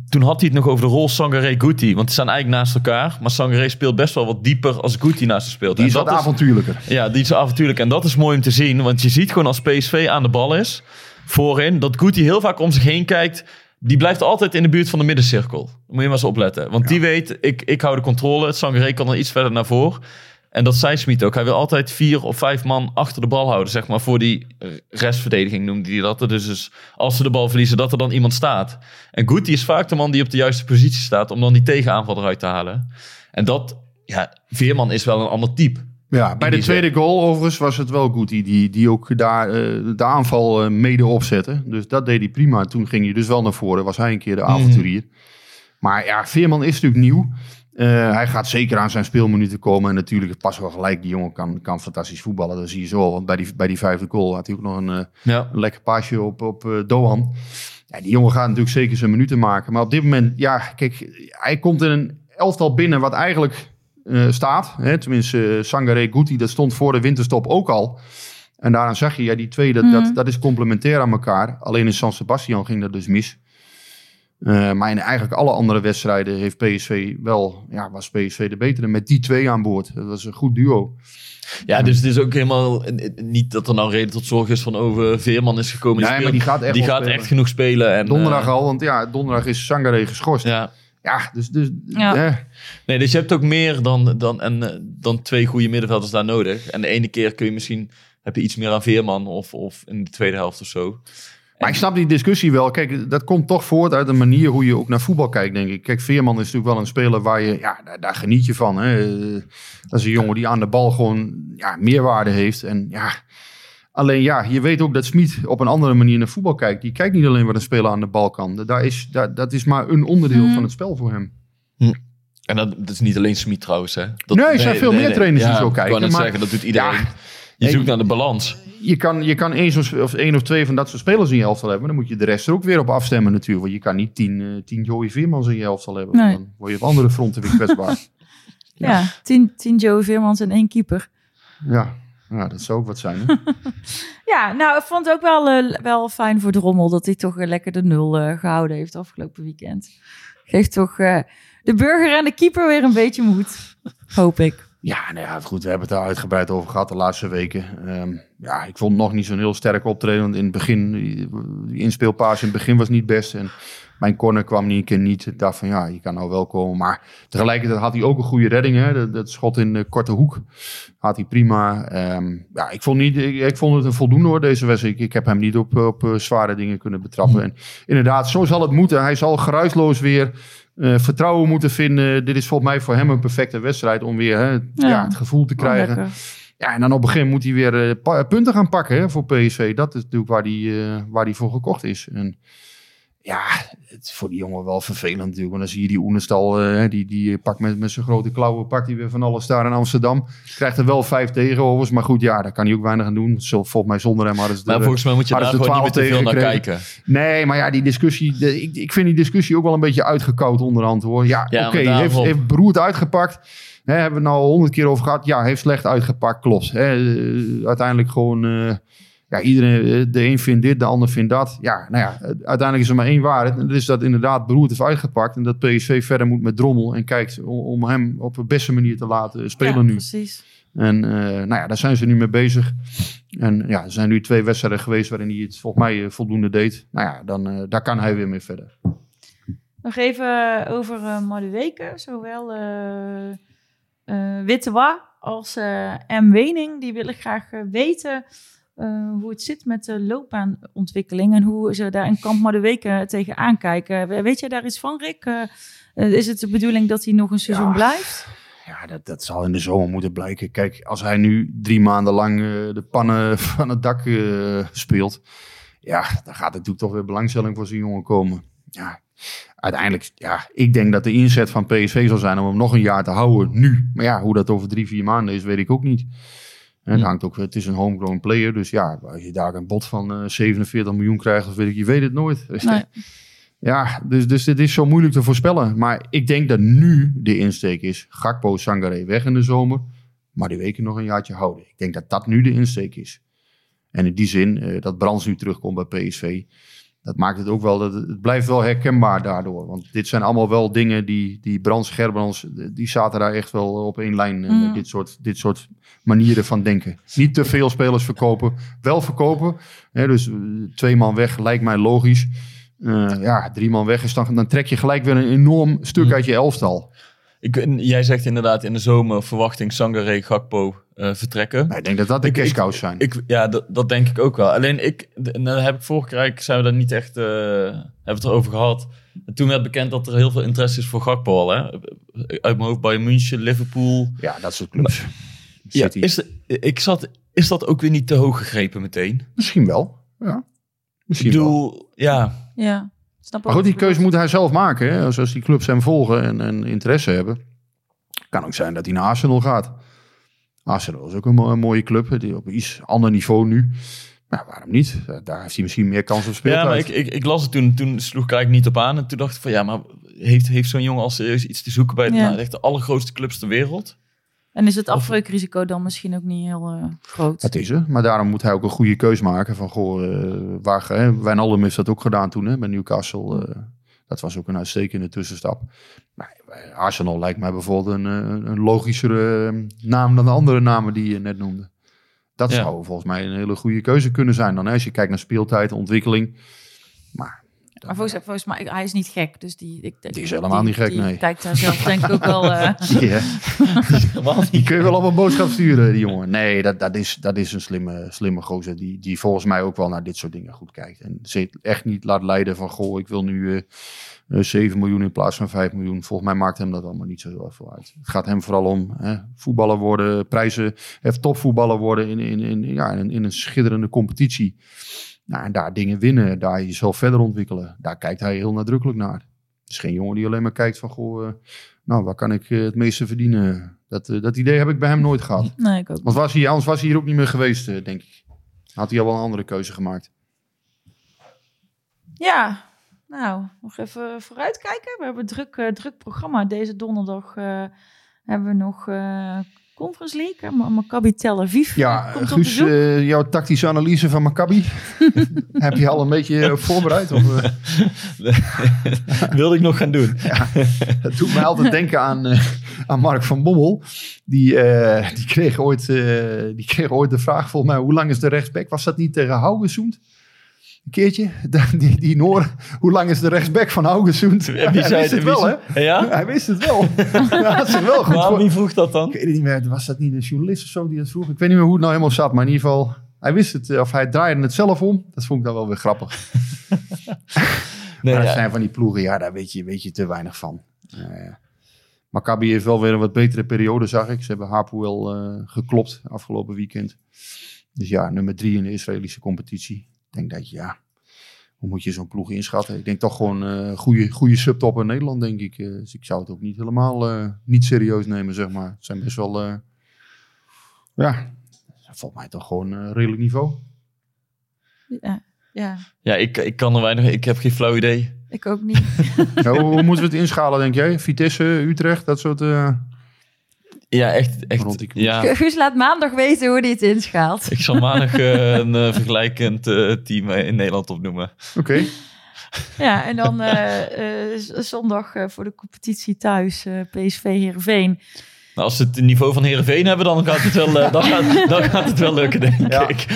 toen had hij het nog over de rol Sangaré Guti. Want ze staan eigenlijk naast elkaar. Maar Sangaré speelt best wel wat dieper als Guti naast hem speelt. Die En is wat avontuurlijker. ja, die is avontuurlijk. En dat is mooi om te zien. Want je ziet gewoon als PSV aan de bal is, voorin, dat Guti heel vaak om zich heen kijkt. Die blijft altijd in de buurt van de middencirkel. Moet je maar eens opletten. Want die weet, ik, ik hou de controle. Het Sangaré kan er iets verder naar voren. En dat zei Smit ook. Hij wil altijd vier of vijf man achter de bal houden. Zeg maar voor die restverdediging noemde hij dat. Dus, dus als ze de bal verliezen, dat er dan iemand staat. En Guti is vaak de man die op de juiste positie staat. Om dan die tegenaanval eruit te halen. En dat, ja, Veerman is wel een ander type. Ja, bij de tweede goal overigens was het wel goed. Die, die, die ook daar eh, de aanval eh, mede opzette. Dus dat deed hij prima. Toen ging hij dus wel naar voren. Was hij een keer de avonturier. Maar ja, Veerman is natuurlijk nieuw. Eh, hij gaat zeker aan zijn speelminuten komen. En natuurlijk pas wel gelijk. Die jongen kan, kan fantastisch voetballen. Dat zie je zo. Want bij die, bij die vijfde goal had hij ook nog een, Ja. een lekker paasje op, op Dohan. Ja, die jongen gaat natuurlijk zeker zijn minuten maken. Maar op dit moment, ja, kijk, hij komt in een elftal binnen wat eigenlijk eh, staat. Hè? Tenminste, uh, Sangaré Guti, dat stond voor de winterstop ook al. En daaraan zag je, ja, die twee, dat, dat, dat is complementair aan elkaar. Alleen in San Sebastian ging dat dus mis. Eh, maar in eigenlijk alle andere wedstrijden heeft PSV wel, ja, was PSV de betere met die twee aan boord. Dat was een goed duo. Ja, dus het is ook helemaal eh, eh, niet dat er nou reden tot zorg is van over Veerman is gekomen. Nee, maar die gaat echt die gaat spelen. echt genoeg spelen. En, Donderdag eh, al, want ja, donderdag is Sangaré geschorst. Ja, Ja. dus, dus Ja. eh, Nee, dus je hebt ook meer dan, dan, en, eh, dan twee goede middenvelders daar nodig. En de ene keer kun je misschien heb je iets meer aan Veerman of, of in de tweede helft of zo. Maar ik snap die discussie wel. Kijk, dat komt toch voort uit de manier hoe je ook naar voetbal kijkt, denk ik. Kijk, Veerman is natuurlijk wel een speler waar je, ja, daar, daar geniet je van. Hè. Eh, Dat is een jongen die aan de bal gewoon ja, meerwaarde heeft. En ja, alleen ja, je weet ook dat Smit op een andere manier naar voetbal kijkt. Die kijkt niet alleen wat een speler aan de bal kan. Daar is, daar, dat is maar een onderdeel Mhm. van het spel voor hem. En dat, dat is niet alleen Smit trouwens. Hè? Dat, Nee, er zijn veel meer trainers die zo Ik kijken, kan net maar- zeggen, dat doet iedereen. Ja. je zoekt naar de balans. Je kan, je kan één, of één of twee van dat soort spelers in je elftal hebben. Dan moet je de rest er ook weer op afstemmen natuurlijk. Want je kan niet tien, eh, tien Joey Veermans in je elftal hebben. Nee. Dan word je op andere fronten weer kwetsbaar. Ja, tien, tien Joe Veermans en één keeper. Ja, ja, dat zou ook wat zijn. Hè? Ja, nou, ik vond het ook wel, eh, wel fijn voor Drommel dat hij toch eh, lekker de nul eh, gehouden heeft afgelopen weekend. Geeft toch eh, de burger en de keeper weer een beetje moed. Hoop ik. ja, nou ja, goed. We hebben het daar uitgebreid over gehad de laatste weken. Ehm, ja, ik vond het nog niet zo'n heel sterk optreden. Want in het begin, die, die inspeelpaas in het begin was niet best. En mijn corner kwam niet een keer niet. Ik dacht van ja, je kan nou wel komen. Maar tegelijkertijd had hij ook een goede redding. Hè? Dat, dat schot in de korte hoek had hij prima. Ehm, ja, ik vond, niet, ik, ik vond het een voldoende hoor, deze wedstrijd. Ik, ik heb hem niet op, op eh, zware dingen kunnen betrappen. En inderdaad, zo zal het moeten. Hij zal geruisloos weer eh, vertrouwen moeten vinden. Dit is volgens mij voor hem een perfecte wedstrijd om weer hè, ja. het gevoel te krijgen. Ja, en dan op gegeven moment moet hij weer eh, punten gaan pakken hè, voor PSV. Dat is natuurlijk waar hij waar die voor gekocht is. En ja, het is voor die jongen wel vervelend natuurlijk. Want dan zie je die Oenestal, eh, die, die pakt met, met zijn grote klauwen, pakt hij weer van alles daar in Amsterdam. Krijgt er wel vijf tegenover. Maar goed, ja, daar kan hij ook weinig aan doen. Zo, volgens mij zonder hem hadden ze Maar volgens mij moet je daar gewoon niet meer te veel naar kijken. Nee, maar ja, die discussie, de, ik, ik vind die discussie ook wel een beetje uitgekoud onderhand hoor. Ja, Ja, oké, heeft, heeft beroerd uitgepakt. Hè, hebben we het nou honderd keer over gehad. Ja, heeft slecht uitgepakt, klopt. Hè, eh, uiteindelijk gewoon, eh, ja, iedereen, eh, de een vindt dit, de ander vindt dat. Ja, nou ja, eh, uiteindelijk is er maar één waarheid. En dat is dat inderdaad beroerd heeft uitgepakt. En dat PSV verder moet met Drommel. En kijkt om, hem op de beste manier te laten spelen ja, nu. precies. En eh, nou ja, daar zijn ze nu mee bezig. En ja, er zijn nu twee wedstrijden geweest waarin hij het volgens mij voldoende deed. Nou ja, dan, daar kan hij weer mee verder. Nog even over uh, Madueke. Zowel Wittewa als M. Wening. Die willen graag weten eh, hoe het zit met de loopbaanontwikkeling. En hoe ze daar in kamp Madueke tegenaan kijken. We- Weet jij daar iets van, Rick? Eh, eh, is het de bedoeling dat hij nog een seizoen Ja. blijft? Ja, dat, dat zal in de zomer moeten blijken. Kijk, als hij nu drie maanden lang de pannen van het dak speelt. Ja, dan gaat er natuurlijk toch weer belangstelling voor zo'n jongen komen. Ja, uiteindelijk, ja, ik denk dat de inzet van PSV zal zijn om hem nog een jaar te houden nu. Maar ja, hoe dat over drie, vier maanden is, weet ik ook niet. En het hangt ook, het is een homegrown player. Dus ja, als je daar een bod van eh 47 miljoen krijgt, of weet ik, je weet het nooit. Nee. Ja, dus, dus dit is zo moeilijk te voorspellen. Maar ik denk dat nu de insteek is: Gakpo, Sangaré weg in de zomer. maar die weken nog een jaartje houden. Ik denk dat dat nu de insteek is. En in die zin, eh, dat Brands nu terugkomt bij PSV, dat maakt het ook wel, dat het, blijft wel herkenbaar daardoor. Want dit zijn allemaal wel dingen die, die Brands, Gerbrands, die zaten daar echt wel op één lijn. eh, Mm. met dit, soort, dit soort manieren van denken. Niet te veel spelers verkopen, wel verkopen. Hè, dus eh, twee man weg lijkt mij logisch. Eh, ja, drie man weg is dan, dan trek je gelijk weer een enorm stuk Mm. uit je elftal. Ik, jij zegt inderdaad in de zomer verwachting Sangare, Gakpo eh, vertrekken. Maar ik denk dat dat de Ik- ik- cashcows zijn. Ik, ja, dat, dat denk ik ook wel. Alleen ik, heb ik vorige keer zijn we daar niet echt, eh, hebben we het erover gehad. En toen werd bekend dat er heel veel interesse is voor Gakpo al. Hè? Uit mijn hoofd Bayern München, Liverpool. ja, dat soort clubs. Ja, is, de- ik zat, is dat ook weer niet te hoog gegrepen meteen? Misschien wel. Ja. Ik Misschien wel. bedoel, ja, Ja, snap Maar goed, die keuze moet hij zelf maken. Hè? Als, als die clubs hem volgen en, en interesse hebben. Kan ook zijn dat hij naar Arsenal gaat. Arsenal is ook een, mo- een mooie club. Die op iets ander niveau nu. Maar waarom niet? Eh, Daar heeft hij misschien meer kans op speeltijd. ja maar ik, ik, ik las het toen. Toen sloeg ik eigenlijk niet op aan. En toen dacht ik van ja, maar heeft, heeft zo'n jongen al serieus iets te zoeken bij de, Ja. nou, echt de allergrootste clubs ter wereld? En is het afbreukrisico dan misschien ook niet heel eh, groot? Dat is er. Maar daarom moet hij ook een goede keus maken. Van, goh, eh, waar, hè? Wijnaldum heeft dat ook gedaan toen hè, bij Newcastle. eh, dat was ook een uitstekende tussenstap. Maar Arsenal lijkt mij bijvoorbeeld een, een logischere eh, naam dan de andere namen die je net noemde. Dat Ja. zou volgens mij een hele goede keuze kunnen zijn. Dan, hè, als je kijkt naar speeltijd, ontwikkeling. Maar Maar volgens, volgens mij, hij is niet gek. Dus die, ik, Die is helemaal niet gek, die nee. kijkt daar zelf denk ik ook wel... eh, ja, die kun je wel op een boodschap sturen, die jongen. Nee, dat, dat, is, dat is een slimme, slimme gozer die, die volgens mij ook wel naar dit soort dingen goed kijkt. En zich echt niet laat leiden van, goh, ik wil nu eh eh, 7 miljoen in plaats van 5 miljoen. Volgens mij maakt hem dat allemaal niet zo heel erg veel uit. Het gaat hem vooral om hè, voetballer worden, prijzen, even topvoetballer worden in, in, in, ja, in, in een schitterende competitie. Nou, en daar dingen winnen, daar jezelf verder ontwikkelen. Daar kijkt hij heel nadrukkelijk naar. Het is geen jongen die alleen maar kijkt van, goh, eh, nou, waar kan ik eh, het meeste verdienen? Dat, eh, dat idee heb ik bij hem nooit gehad. nee, ik ook. Want was hij, anders was hij hier ook niet meer geweest, denk ik. Had hij al wel een andere keuze gemaakt. Ja, nou, nog even vooruitkijken. We hebben een druk, druk programma. Deze donderdag hebben we nog Conference League. hè, Ma- Maccabi Tel Aviv Ja, komt op Guus, eh, jouw tactische analyse van Maccabi. heb je al een beetje eh, voorbereid? Of, eh, Wilde ik nog gaan doen. Het doet mij altijd denken aan, eh, aan Mark van Bommel. Die, eh, die, kreeg ooit, eh, die kreeg ooit de vraag, volgens mij, hoe lang is de rechtsback? Was dat niet tegen Haugesund? Een keertje, die, die Noor, hoe lang is de rechtsback van Haugesund? Hij wist het wel, hè? Ja? Hij wist het wel. Hij had zich wel goed Maar wie vroeg dat dan? Ik weet het niet meer, was dat niet een journalist of zo die dat vroeg? Ik weet niet meer hoe het nou helemaal zat, maar in ieder geval, hij wist het, eh, of hij draaide het zelf om. Dat vond ik dan wel weer grappig. Nee, maar dat ja. zijn van die ploegen, ja, daar weet je, weet je te weinig van. Uh, Maccabi heeft wel weer een wat betere periode, zag ik. Ze hebben Hapoel eh geklopt afgelopen weekend. Dus ja, nummer drie in de Israëlische competitie. Ik denk dat je, ja, hoe moet je zo'n ploeg inschatten? Ik denk toch gewoon een goede, goede subtop in Nederland, denk ik. Eh, dus ik zou het ook niet helemaal eh, niet serieus nemen, zeg maar. Het zijn best wel, eh, ja, volgens mij toch gewoon eh, redelijk niveau. Ja, ja, Ja, ik, ik kan er weinig... Ik heb geen flauw idee. ik ook niet. Ja, hoe, hoe moeten we het inschalen, denk jij? Vitesse, Utrecht, dat soort... Ja, echt. Rond echt ja. Guus laat maandag weten hoe hij het inschaalt. Ik zal maandag eh, een eh, vergelijkend eh, team in Nederland opnoemen. Oké. Ja, en dan eh, eh, zondag eh, voor de competitie thuis, eh, PSV Heerenveen. Nou, als ze het niveau van Heerenveen hebben, dan gaat het wel, dan gaat, dan gaat het wel lukken, denk Ja. ik.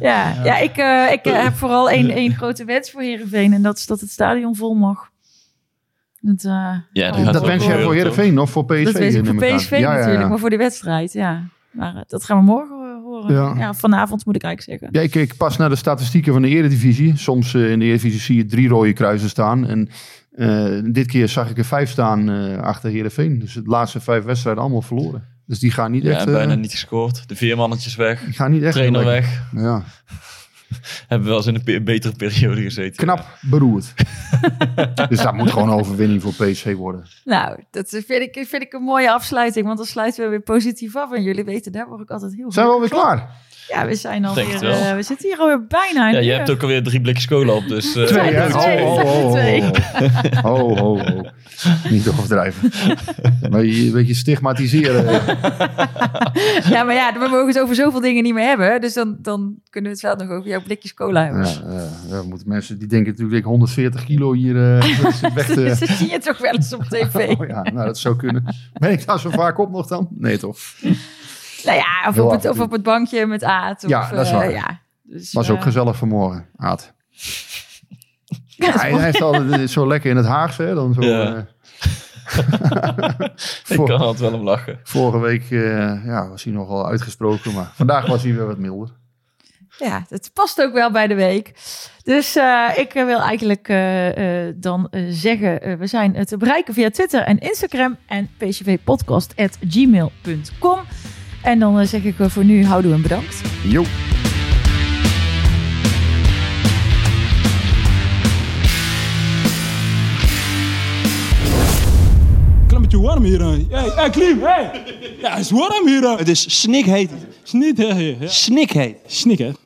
Ja, ja ik, eh, ik heb vooral één, één grote wens voor Heerenveen. En dat is dat het stadion vol mag. Dat, eh, Ja, oh, Dat wens jij voor Heerenveen of voor PSV? Dat wens ik voor. PSV Ja, ja, natuurlijk, ja. maar voor de wedstrijd, ja. Maar eh, dat gaan we morgen eh, horen. Ja. Ja. vanavond moet ik eigenlijk zeggen. Ja, ik keek pas naar de statistieken van de Eredivisie. Soms eh, in de Eredivisie zie je drie rode kruisen staan. En eh, dit keer zag ik er vijf staan eh, achter Heerenveen. Dus de laatste vijf wedstrijden allemaal verloren. Dus die gaan niet Ja, echt... bijna niet gescoord. De vier mannetjes weg. die gaan niet echt Trainer weg. Ja, Hebben we wel eens in een pe- betere periode gezeten. knap beroerd. dus dat moet gewoon een overwinning voor PSV worden. Nou, dat vind ik, vind ik een mooie afsluiting. Want dan sluiten we weer positief af. En jullie weten, daar word ik altijd heel Zijn we alweer klaar? Ja, we zijn het wel. eh, we zitten hier alweer bijna Ja, je hebt ook alweer drie blikjes cola op, dus... eh, Twee, Ho, ho, ho, ho, twee. ho, ho, ho. Niet overdrijven. Maar je een beetje stigmatiseren. Ja, maar ja, we mogen het over zoveel dingen niet meer hebben. Dus dan, dan kunnen we het wel nog over jouw blikjes cola hebben. Ja, ja, ja, moeten mensen die denken natuurlijk dat ik 140 kilo hier eh, weg te... Dat zie je toch wel eens op tv. Oh ja, nou dat zou kunnen. Ben ik daar zo vaak op nog dan? Nee toch? Nou ja, of op, het, of op het bankje met Aad. Of, Ja, dat is eh, waar. ja. Dus, Was ook eh, gezellig vanmorgen, Aad. ja, Hij, hij is altijd zo lekker in het Haagse, hè? Dan zo, Ja. eh, Ik kan altijd wel om lachen. vorige week eh, ja, was hij nogal uitgesproken, maar vandaag was hij weer wat milder. Ja, het past ook wel bij de week. Dus eh, ik eh, wil eigenlijk eh, eh, dan eh, zeggen, eh, we zijn eh, te bereiken via Twitter en Instagram en pcvpodcast.gmail.com. En dan eh, zeg ik eh, voor nu houdoe en bedankt. Jo. Klein beetje warm hier. hè. Hey, hey Klim, hey! Ja, het is warm hier. Het is snikheet. Snik, hè? hè. Snikheet. Snik, hè?